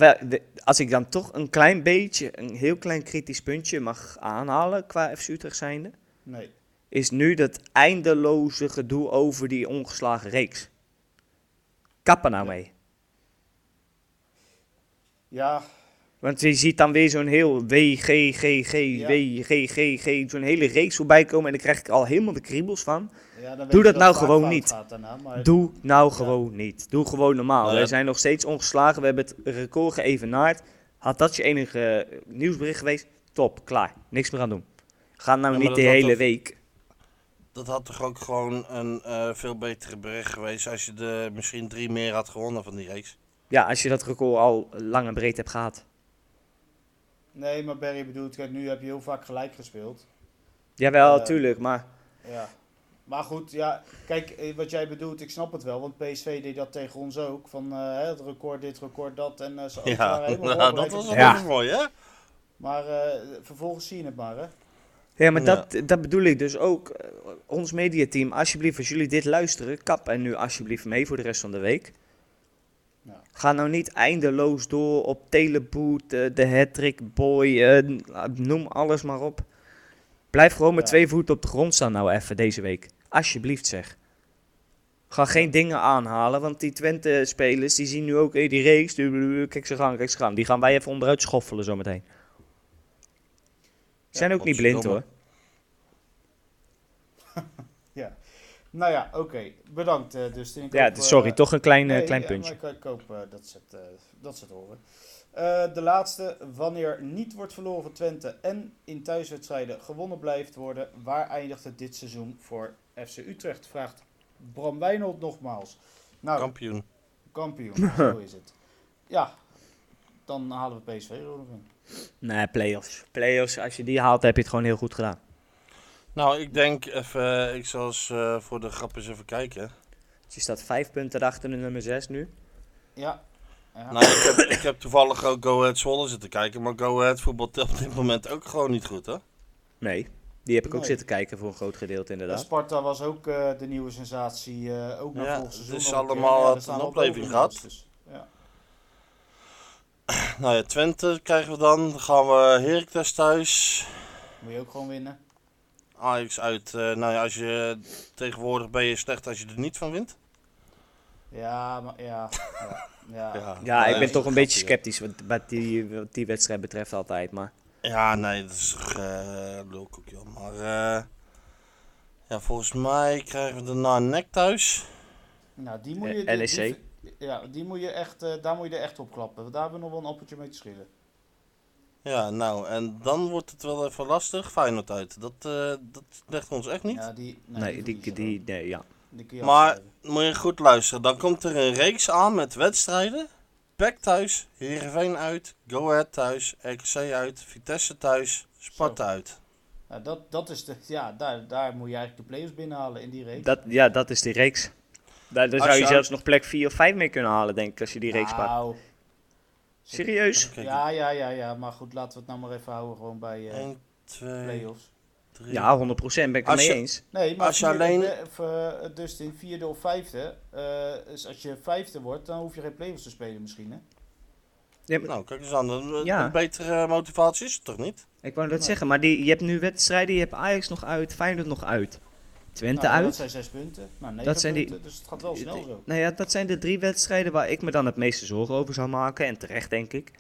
als ik dan toch een klein beetje, een heel klein kritisch puntje mag aanhalen qua FC Utrecht zijnde, Nee. is nu dat eindeloze gedoe over die ongeslagen reeks. Kappen nou mee. Ja, Want je ziet dan weer zo'n heel WGGG. WGGG, zo'n hele reeks voorbij komen en daar krijg ik al helemaal de kriebels van. ja Doe dat nou gewoon niet. daarna, maar Doe nou gewoon niet. Doe gewoon normaal. Nee. Wij zijn nog steeds ongeslagen. We hebben het record geëvenaard. Had dat je enige eh, nieuwsbericht geweest? Top, klaar. Niks meer aan doen. Ga nou niet de hele toch- week. Dat had toch ook gewoon een eh, veel betere bericht geweest als je er misschien drie meer had gewonnen van die reeks. Ja, als je dat record al lang en breed hebt gehad. Nee, maar Barry bedoelt, kijk, nu heb je heel vaak gelijk gespeeld. Jawel, Eh, tuurlijk. Maar Ja. Maar goed, ja, kijk, eh, wat jij bedoelt, ik snap het wel. Want PSV deed dat tegen ons ook. Van eh, hè, het record dit, record dat. En eh, ze ook Ja, waren helemaal nou, dat was wel Ja. mooi, hè? Maar eh, vervolgens zie je het maar, hè. Ja, maar Ja. Dat, dat bedoel ik dus ook. Ons mediateam, alsjeblieft, als jullie dit luisteren, kap en nu alsjeblieft mee voor de rest van de week. Ga nou niet eindeloos door op Teleboot, eh, de Hattrick Boy, eh, noem alles maar op. Blijf gewoon met twee voeten op de grond staan nou even deze week. Alsjeblieft zeg. Ga geen dingen aanhalen, want die Twente-spelers die zien nu ook hey, die du- Kijk ze gaan, kijk ze gaan. Die gaan wij even onderuit schoffelen zometeen. Ze zijn ook niet blind hoor. godverdomme. Ja. Nou ja, oké. Bedankt, eh Dustin. Ik Ja, hoop, sorry, eh, toch een klein, eh, nee, klein ja, puntje. maar ik, ik hoop eh, dat, ze het, eh, dat ze het horen. Eh, de laatste, wanneer niet wordt verloren van Twente en in thuiswedstrijden gewonnen blijft worden, waar eindigt het dit seizoen voor FC Utrecht? Vraagt Bram Wijnold nogmaals. Nou, Kampioen. kampioen, zo is het. Ja, dan halen we PSV er nog in. Nee, play-offs. Play-offs, als je die haalt, heb je het gewoon heel goed gedaan. Nou, ik denk even, ik zal eens eh, voor de grap eens even kijken. Dus je staat vijf punten achter de nummer 6 nu. Ja. ja. Nou, ik heb, ik heb toevallig ook Go Ahead Zwolle zitten kijken, maar Go Ahead voetbalt op dit moment ook gewoon niet goed, hè? Nee, die heb ik ook zitten kijken voor een groot gedeelte En inderdaad. Sparta was ook eh, de nieuwe sensatie, eh, ook naar Ja, vorig seizoen. het is allemaal- een opleving gehad. Dus, ja. Nou ja, Twente krijgen we dan. Dan gaan we Heracles thuis. Moet je ook gewoon winnen. Ajax uit. eh, nou ja, als je tegenwoordig ben je slecht als je er niet van wint. Ja, maar ja. ja, ja. Ik ben toch een beetje sceptisch wat, wat, die, wat die wedstrijd betreft altijd. Maar Ja, nee, dat is toch uh, lulkoek, joh. Maar eh, ja, volgens mij krijgen we daarna NEC thuis. Nou, die moet je... Die- ja, die moet je echt, eh, daar moet je er echt op klappen. Daar hebben we nog wel een appeltje mee te schillen. Ja, nou, en dan wordt het wel even lastig. Feyenoord uit. Dat, eh, dat legt ons echt niet. Ja, die... nee, die, die, nee, ja. Die Maar moet je goed luisteren. Dan komt er een reeks aan met wedstrijden. PEC thuis, Heerenveen uit, Go Ahead thuis, RKC uit, Vitesse thuis, Sparta uit. Nou, dat, dat is de... Ja, daar, daar moet je eigenlijk de players binnenhalen in die reeks. Dat, ja, dat is die reeks. Daar, zou je je- zelfs nog plek 4 of 5 mee kunnen halen, denk ik, als je die reeks pakt. Serieus? Ja, ja, ja, ja. Maar goed, laten we het nou maar even houden gewoon bij eh 1, 2, play-offs. 3. Ja, 100% ben ik het mee je- eens. Nee, maar Als je alleen- of, eh, dus in vierde of vijfde, eh, dus als je vijfde wordt, dan hoef je geen play-offs te spelen misschien, hè? Ja, maar- Nou, kijk eens aan. Een, Ja. een betere motivatie is het toch niet? ik wou net zeggen, maar die, je hebt nu wedstrijden, je hebt Ajax nog uit, Feyenoord nog uit. Twente Nou, Dat uit. zijn zes punten. Nou, Dat zijn die- dus het gaat wel snel zo. Nou ja, dat zijn de drie wedstrijden waar ik me dan het meeste zorgen over zou maken. En terecht, denk ik.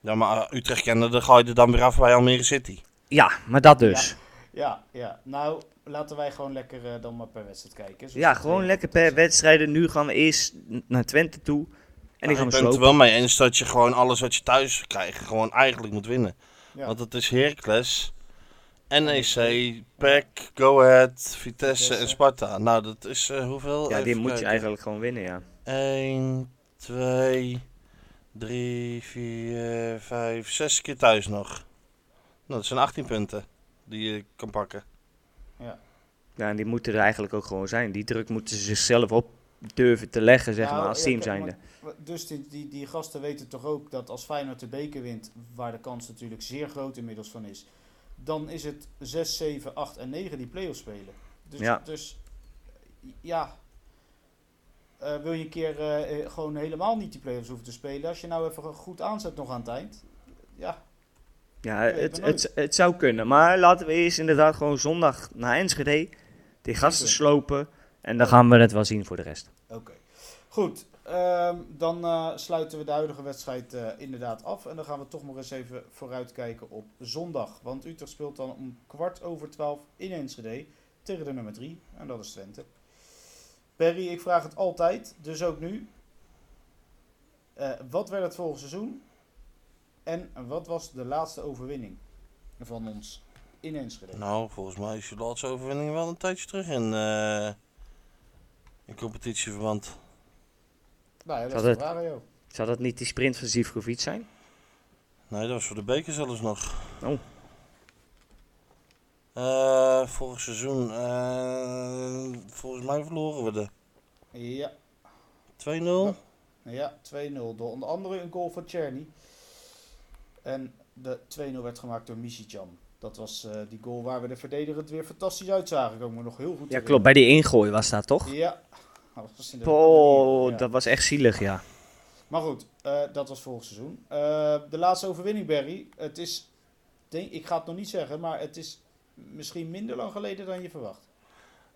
Ja, maar Utrecht kennen, dan ga je er dan weer af bij Almere City. Ja, maar dat dus. Ja, ja. Nou, laten wij gewoon lekker eh, dan maar per wedstrijd kijken. Ja, gewoon lekker per wedstrijden. Nu gaan we eerst naar Twente toe. En ik we ben het er wel mee eens dat je gewoon alles wat je thuis krijgt, gewoon eigenlijk moet winnen. Ja. Want het is Heracles, NEC, PEC, Go Ahead, Vitesse en Sparta. Nou, dat is eh, hoeveel? Ja, die Even moet je eigenlijk gewoon winnen, ja. 1, 2, 3, 4, 5, 6 keer thuis nog. Nou, dat zijn 18 punten die je kan pakken. Ja, en die moeten er eigenlijk ook gewoon zijn. Die druk moeten ze zichzelf op durven te leggen, zeg Nou, maar, als ja, team zijnde. maar- Dus die, die, die gasten weten toch ook dat als Feyenoord de beker wint, waar de kans natuurlijk zeer groot inmiddels van is, dan is het 6, 7, 8 en 9 die play-offs spelen. Dus Ja. dus, ja, Eh, wil je een keer eh, eh, gewoon helemaal niet die play-offs hoeven te spelen, als je nou even goed aanzet nog aan het eind, ja, Ja, het, het, het zou kunnen. Maar laten we eerst inderdaad gewoon zondag naar Enschede. Die gasten slopen. En dan gaan we het wel zien voor de rest. Oké. Goed, ehm, dan eh, sluiten we de huidige wedstrijd eh, inderdaad af. En dan gaan we toch nog eens even vooruitkijken op zondag. Want Utrecht speelt dan om kwart over twaalf in Enschede tegen de nummer 3. En dat is Twente. Perry, ik vraag het altijd, dus ook nu. Eh, wat werd het vorig seizoen? En wat was de laatste overwinning van ons in Enschede? Nou, volgens mij is je laatste overwinning wel een tijdje terug in, in competitieverband. Nou ja, dat aan jou. Zou dat niet die sprint van Zivkovic zijn? Nee, dat was voor de beker zelfs nog. Oh. Eh, vorig seizoen, eh, volgens mij verloren we de Ja, 2-0. Ja, 2-0 door onder andere een goal van Czerny. En de 2-0 werd gemaakt door Misicjan. Dat was eh, die goal waar we de verdediger het weer fantastisch uitzagen. Me nog heel goed Ja, klopt. Bij die ingooi was dat toch? Ja. Dat was in de- Oh, ja. dat was echt zielig, ja. Maar goed, eh, dat was vorig seizoen. Eh, de laatste overwinning, Barry. Het is, denk, ik ga het nog niet zeggen, maar het is misschien minder lang geleden dan je verwacht.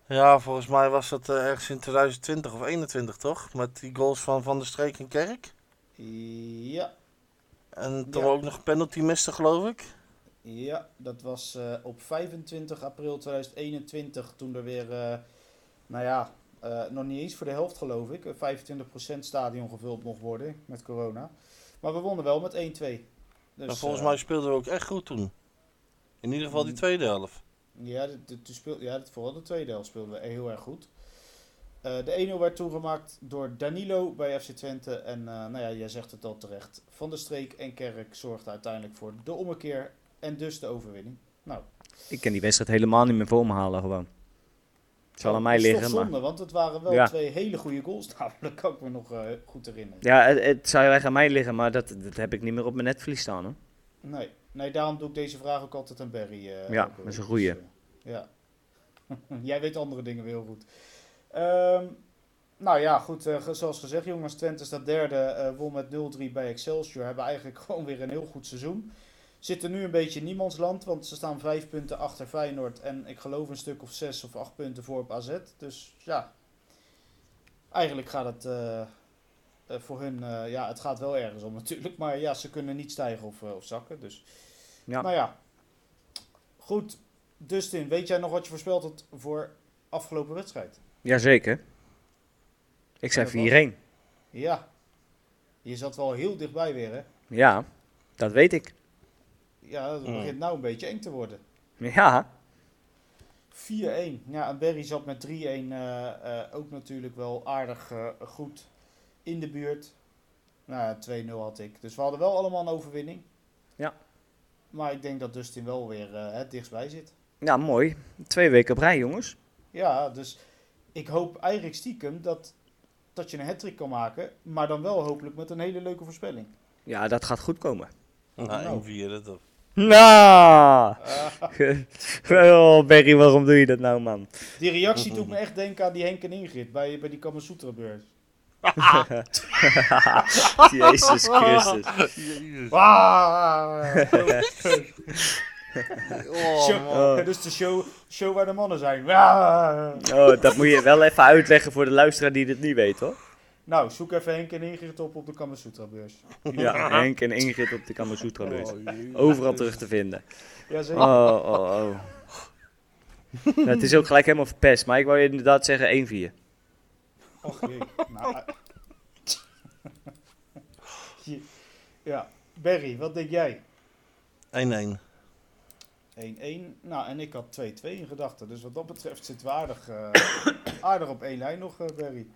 Ja, volgens mij was dat eh, ergens in 2020 of 21 toch? Met die goals van Van der Streek en Kerk. Ja, En toen Ja. ook nog een penalty miste, geloof ik. Ja, dat was eh, op 25 april 2021 toen er weer, eh, nou ja, eh, nog niet eens voor de helft geloof ik, een 25% stadion gevuld mocht worden met corona. Maar we wonnen wel met 1-2. Dus, maar volgens eh, mij speelden we ook echt goed toen. In ieder geval die Mm. tweede helft. Ja, de, de, de speel, ja, vooral de tweede helft speelden we heel erg goed. Eh, de 1-0 werd toegemaakt door Danilo bij FC Twente. En eh, nou ja, jij zegt het al terecht. Van der Streek en Kerk zorgden uiteindelijk voor de ommekeer en dus de overwinning. Nou, Ik kan die wedstrijd helemaal niet meer voor me halen, gewoon. Het zal aan mij Dat is liggen, maar... want het waren wel Ja. twee hele goede goals. Namelijk kan ik me nog eh, goed herinneren. Ja, het, het zou erg aan mij liggen, maar dat, dat heb ik niet meer op mijn netvlies staan, hoor. Nee. nee, daarom doe ik deze vraag ook altijd aan Barry. eh, Ja, ook dat is een goeie. Dus, eh, ja. Jij weet andere dingen weer heel goed. Ehm, nou ja, goed. zoals gezegd, jongens. Twente staat derde. won met 0-3 bij Excelsior. Hebben eigenlijk gewoon weer een heel goed seizoen. Zitten nu een beetje in niemandsland. Want ze staan vijf punten achter Feyenoord. En ik geloof een stuk of zes of acht punten voor op AZ. Dus ja. Eigenlijk gaat het eh, eh, voor hun... eh, ja, het gaat wel ergens om natuurlijk. Maar ja, ze kunnen niet stijgen of, of zakken. Dus Ja. nou ja. Goed. Dustin, weet jij nog wat je voorspeld had voor afgelopen wedstrijd? Jazeker. Ik zei 4-1. Ja. Je zat wel heel dichtbij weer, hè? Ja, dat weet ik. Ja, het Hmm. begint nou een beetje eng te worden. Ja, 4-1. Ja, en Berry zat met 3-1 eh, eh, ook natuurlijk wel aardig eh, goed in de buurt. Nou, ja, 2-0 had ik. Dus we hadden wel allemaal een overwinning. Ja. Maar ik denk dat Dustin wel weer eh, het dichtstbij zit. ja mooi. Twee weken op rij, jongens. Ja, dus ik hoop eigenlijk stiekem dat, dat je een hat kan maken. Maar dan wel hopelijk met een hele leuke voorspelling. Ja, dat gaat goed komen. Nou, Nou. één vierde toch. Nou! Ah, oh, Berry, waarom doe je dat nou, man? die reactie doet me echt denken aan die Henk en Ingrid bij, bij die Kamasutra-beurs. Jezus Christus. Jezus. Ah, Oh, show, ja, dus de show, show waar de mannen zijn. Ah. Oh, dat moet je wel even uitleggen voor de luisteraar die dit niet weet, hoor. Nou, zoek even Henk en Ingrid op op de Kamasutra-beurs. Ja, Henk en Ingrid op de Kamasutra-beurs. Oh. Overal terug te vinden. Jazeker. Oh, oh, oh. Nou, het is ook gelijk helemaal verpest, maar ik wou je inderdaad zeggen 1-4. Och jee. Nou, eh. Ja, Berry, wat denk jij? 1-1. 1-1. Nou, en ik had 2-2 in gedachten. Dus wat dat betreft zitten we aardig, eh, aardig op één lijn nog, eh, Berry.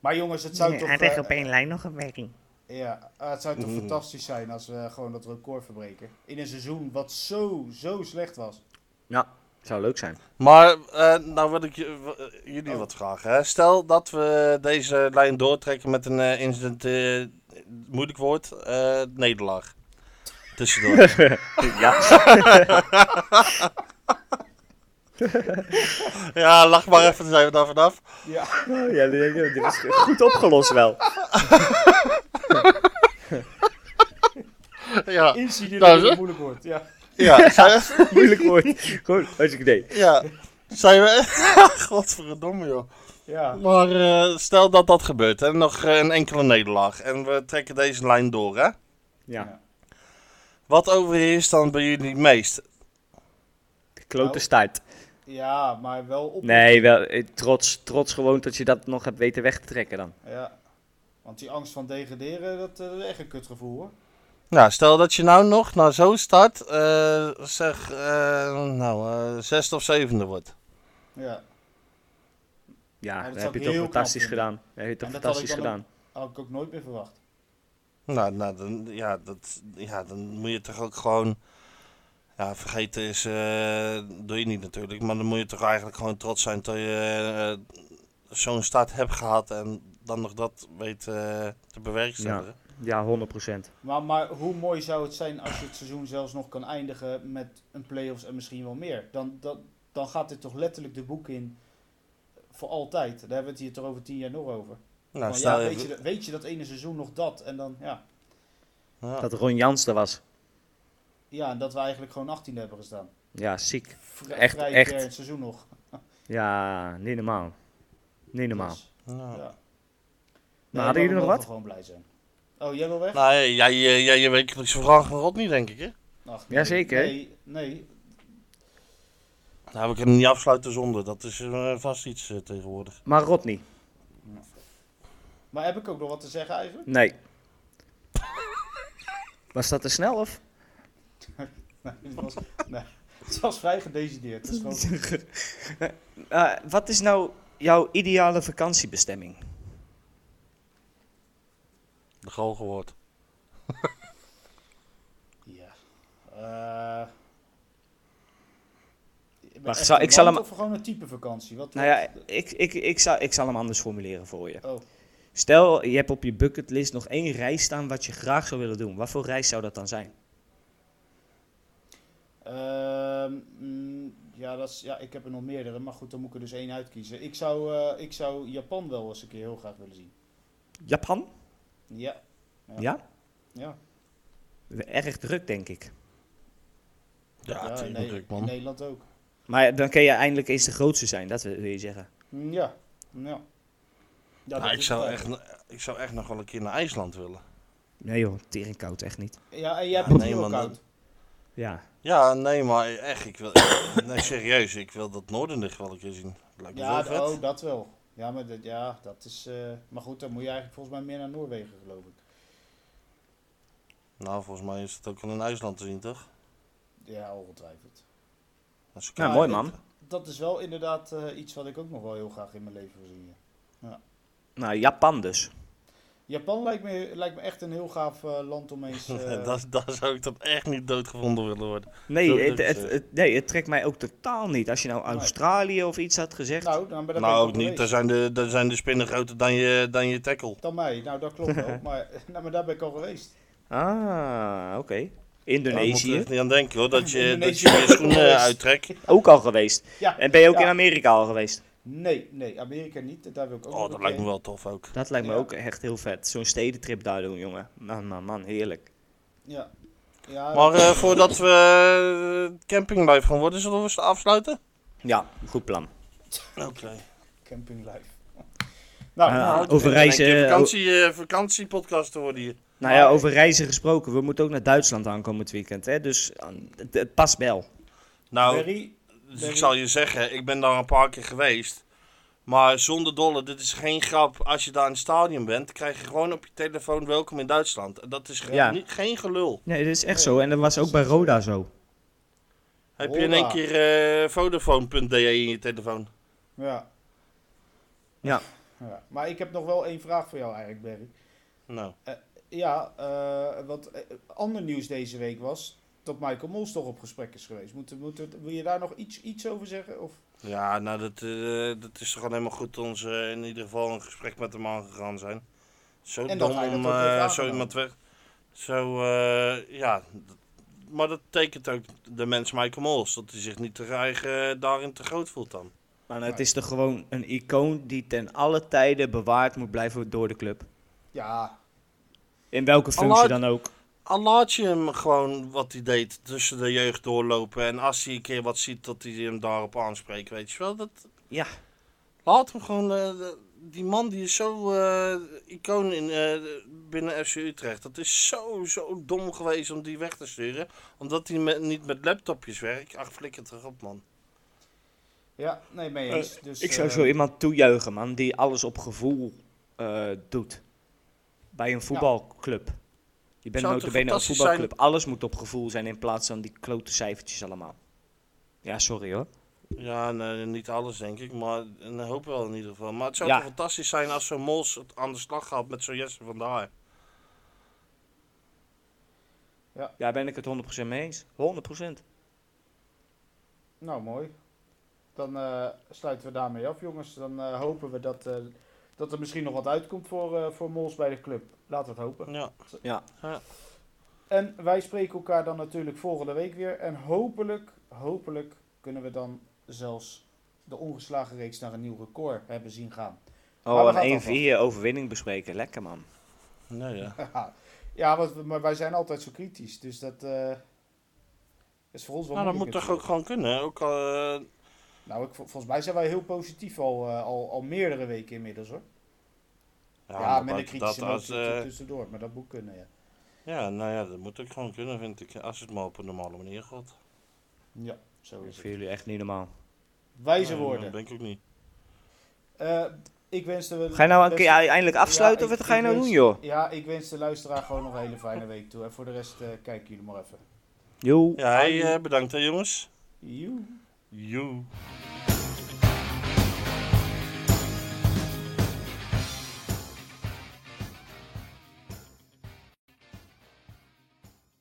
Maar jongens, het zou toch... eh, één lijn nog een werking. Ja, eh, het zou toch Mhm. fantastisch zijn als we gewoon dat record verbreken. In een seizoen wat zo, zo slecht was. Ja, zou leuk zijn. Maar, eh, nou wil ik jullie Oh. wat vragen. Hè? Stel dat we deze lijn doortrekken met een eh, moeilijk woord, eh, nederlaag. Tussendoor. Ja, ja, lach maar even, dan zijn we daar vanaf. Ja, oh, ja dit dit is goed opgelost wel. Ja, incident Nou, dat het moeilijk wordt. Ja. ja, Moeilijk woord. Goed, hartstikke idee. ja. Zijn we, godverdomme joh. ja. Maar eh, stel dat dat gebeurt, hè? nog eh, een enkele nederlaag. En we trekken deze lijn door, hè? Ja, Wat overheerst dan bij jullie het meest? klote start. Ja, maar wel op. Nee, wel, eh, trots, trots gewoon dat je dat nog hebt weten weg te trekken dan. Ja. Want die angst van degraderen, dat eh, is echt een kutgevoel hoor. Nou, stel dat je nou nog na zo'n start, eh, zeg, eh, nou, eh, zesde of zevende wordt. Ja. Ja, dat dat heb je toch heel fantastisch gedaan. Dat heb je toch En dat had ik fantastisch gedaan. Had ik ook nooit meer verwacht. Nou, nou dan, ja, dat, ja, dan moet je toch ook gewoon, ja, vergeten is, eh, doe je niet natuurlijk, maar dan moet je toch eigenlijk gewoon trots zijn dat je eh, zo'n start hebt gehad en dan nog dat weet eh, te bewerkstelligen. Ja, 100%. Maar, maar hoe mooi zou het zijn als je het seizoen zelfs nog kan eindigen met een play-offs en misschien wel meer. Dan, dan, dan gaat dit toch letterlijk de boek in voor altijd. Daar hebben we het hier toch over tien jaar nog over. Nou, Maar stel ja, je, weet, je, dat- weet je dat ene seizoen nog dat en dan ja. ja. Dat Ron Jans er was. Ja, en dat we eigenlijk gewoon 18e hebben gestaan. Ja, ziek. Vri- Echt, vrij echt. het seizoen nog. Ja, niet normaal. Niet normaal. Dus, Ja. ja. Maar hadden jullie nog wat? gewoon blij zijn. Oh, jij wil weg? Nou, jij, jij, jij je wekelijkse vraag van Rod niet, denk ik, hè? Ach, Jazeker. Nee, nee. Nou, we kunnen niet afsluiten zonder. Dat is eh, vast iets eh, tegenwoordig. Maar Rodney? Maar heb ik ook nog wat te zeggen eigenlijk? Nee. Was dat te snel of? Nee, het was, nee, het was vrij gedecideerd. Het gewoon, Eh, wat is nou jouw ideale vakantiebestemming? De Galgenwoord. ja. Eh, Wacht, zal- ik zal hem- Of gewoon een type vakantie? Wat, Nou ja, ik, ik, ik, zal, ik zal hem anders formuleren voor je. Oh. Stel, je hebt op je bucketlist nog één reis staan wat je graag zou willen doen. Wat voor reis zou dat dan zijn? Ehm, mm, ja, dat is, ja, ik heb er nog meerdere, maar goed, dan moet ik er dus één uitkiezen. Ik zou, eh, ik zou Japan wel eens een keer heel graag willen zien. Japan? Ja, Ja? ja. Erg druk, denk ik. Ja, ja het is in, Ne- druk, in man. Nederland ook. Maar dan kun je eindelijk eens de grootste zijn, dat wil je zeggen. Mm, Ja, ja. ja Nou, ik, zou echt, ik zou echt nog wel een keer naar IJsland willen. Nee joh, tering koud, echt niet. Ja, en jij hebt Ja, het nee, heel man, koud. Ja. Ja, nee, maar echt, ik wil... nee, serieus, ik wil dat Noorderlicht wel een keer zien. Lijkt me Ja, zo vet. oh, dat wel. Ja, maar dat, ja, dat is... eh, maar goed, dan moet je eigenlijk volgens mij meer naar Noorwegen, geloof ik. Nou, volgens mij is het ook wel in IJsland te zien, toch? Ja, ongetwijfeld. Dat is Ja, mooi man. Dat is wel inderdaad eh, iets wat ik ook nog wel heel graag in mijn leven wil zien. ja. Nou, Japan dus. Japan lijkt me, lijkt me echt een heel gaaf eh, land om eens... eh, dat, daar zou ik dan echt niet doodgevonden willen worden. Nee Zo het, nee, het trekt mij ook totaal niet. Als je nou Nee. Australië of iets had gezegd. nou, dan ben ik nou, ook niet. Daar zijn, de, daar zijn de spinnen groter dan je, dan je tackle. Dan mij, nou dat klopt wel. maar, nou, maar daar ben ik al geweest. Ah, oké. Je Indonesië. echt niet aan denken hoor, dat je, dat je je ook schoenen geweest. uittrekt. Ook al geweest. Ja, En ben je ook ja. in Amerika al geweest? Nee, nee, Amerika niet. Daar wil ik ook Oh, dat lijkt me wel tof ook. Dat lijkt me Ja. ook echt heel vet. Zo'n stedentrip daar doen, jongen. Man, man, man, heerlijk. Ja. ja Maar eh, voordat we uh, camping live gaan worden, zullen we ze afsluiten? Ja, goed plan. Oké. Camping live. Nou, nou, over reizen. vakantie, eh, vakantiepodcast te worden hier. Nou ja, over reizen gesproken. We moeten ook naar Duitsland aankomend weekend. Hè? Dus het, het past wel. Nou, dus ik zal je zeggen, ik ben daar een paar keer geweest. Maar zonder dolle, dit is geen grap. Als je daar in het stadion bent, krijg je gewoon op je telefoon welkom in Duitsland. En Dat is ge- Ja. niet, geen gelul. Nee, dat is echt zo. En dat was ook bij Roda zo. Heb je in één Hola. keer eh Vodafone.de in je telefoon? ja. Ja. ja. Maar ik heb nog wel één vraag voor jou eigenlijk, Barry. Nou, Ja, eh, wat eh, ander nieuws deze week was dat Michael Mols toch op gesprek is geweest. Moet, moet, wil je daar nog iets, iets over zeggen? Of? ja, nou dat, eh, dat is toch alleen maar goed dat ons eh, in ieder geval een gesprek met hem aangegaan zijn. Zo En dom om eh, zo iemand weg. Zo, eh, ja. Maar dat tekent ook de mens Michael Mols. Dat hij zich niet te eigen daarin te groot voelt dan. Maar het is toch gewoon een icoon die ten alle tijden bewaard moet blijven door de club. Ja, In welke functie dan ook. Al laat je hem gewoon wat hij deed tussen de jeugd doorlopen. En als hij een keer wat ziet, dat hij hem daarop aanspreekt. Weet je wel, dat, Ja. laat hem gewoon. eh, de- die man die is zo eh, icoon in, eh, binnen FC Utrecht. Dat is zo, zo dom geweest om die weg te sturen. Omdat hij niet met laptopjes werkt. Ach, flikker terug op, man. ja nee, mee eens. dus, ik zou zo iemand toejuichen, man. Die alles op gevoel eh, doet. Bij een voetbalclub. Je bent notabene een fantastisch voetbalclub. Alles moet op gevoel zijn in plaats van die klote cijfertjes allemaal. Ja, sorry hoor. Ja, nee, niet alles denk ik, maar een hoop wel in ieder geval. Maar het zou Ja. toch fantastisch zijn als zo'n Mols het aan de slag gaat met zo'n Jesse van daar. Ja, ben ik het 100% mee eens. 100%. Nou, mooi. Dan eh, sluiten we daarmee af, jongens. Dan eh, hopen we dat, eh, dat er misschien nog wat uitkomt voor, eh, voor Mols bij de club. Laten we het hopen. Ja. Ja. En wij spreken elkaar dan natuurlijk volgende week weer. En hopelijk, hopelijk kunnen we dan zelfs de ongeslagen reeks naar een nieuw record hebben zien gaan. Oh, een het 1-4 overwinning bespreken. Lekker man. Nee, ja. ja, want, maar wij zijn altijd zo kritisch. Dus dat eh, is voor ons wel Nou, dat moet toch ook gewoon kunnen. Ook al, eh, Nou, ik, volgens mij zijn wij heel positief al, eh, al, al meerdere weken inmiddels hoor. Ja, maar met een kritische dat, noot als, er eh, tussendoor. Maar dat moet kunnen, ja. Ja, nou ja, dat moet ook gewoon kunnen, vind ik. Als het maar op een normale manier gaat. Ja, zo Dat is is het. voor jullie echt niet normaal. Wijze Nee, woorden. Dat denk ik niet. Eh, ik wens de... Ga je nou een beste- keer eindelijk afsluiten Ja, of wat ga je nou wens- doen joh? Ja, ik wens de luisteraar gewoon nog een hele fijne week toe. En voor de rest eh, kijken jullie maar even. Joe. Ja, hey, eh, bedankt hè jongens. Joe. You.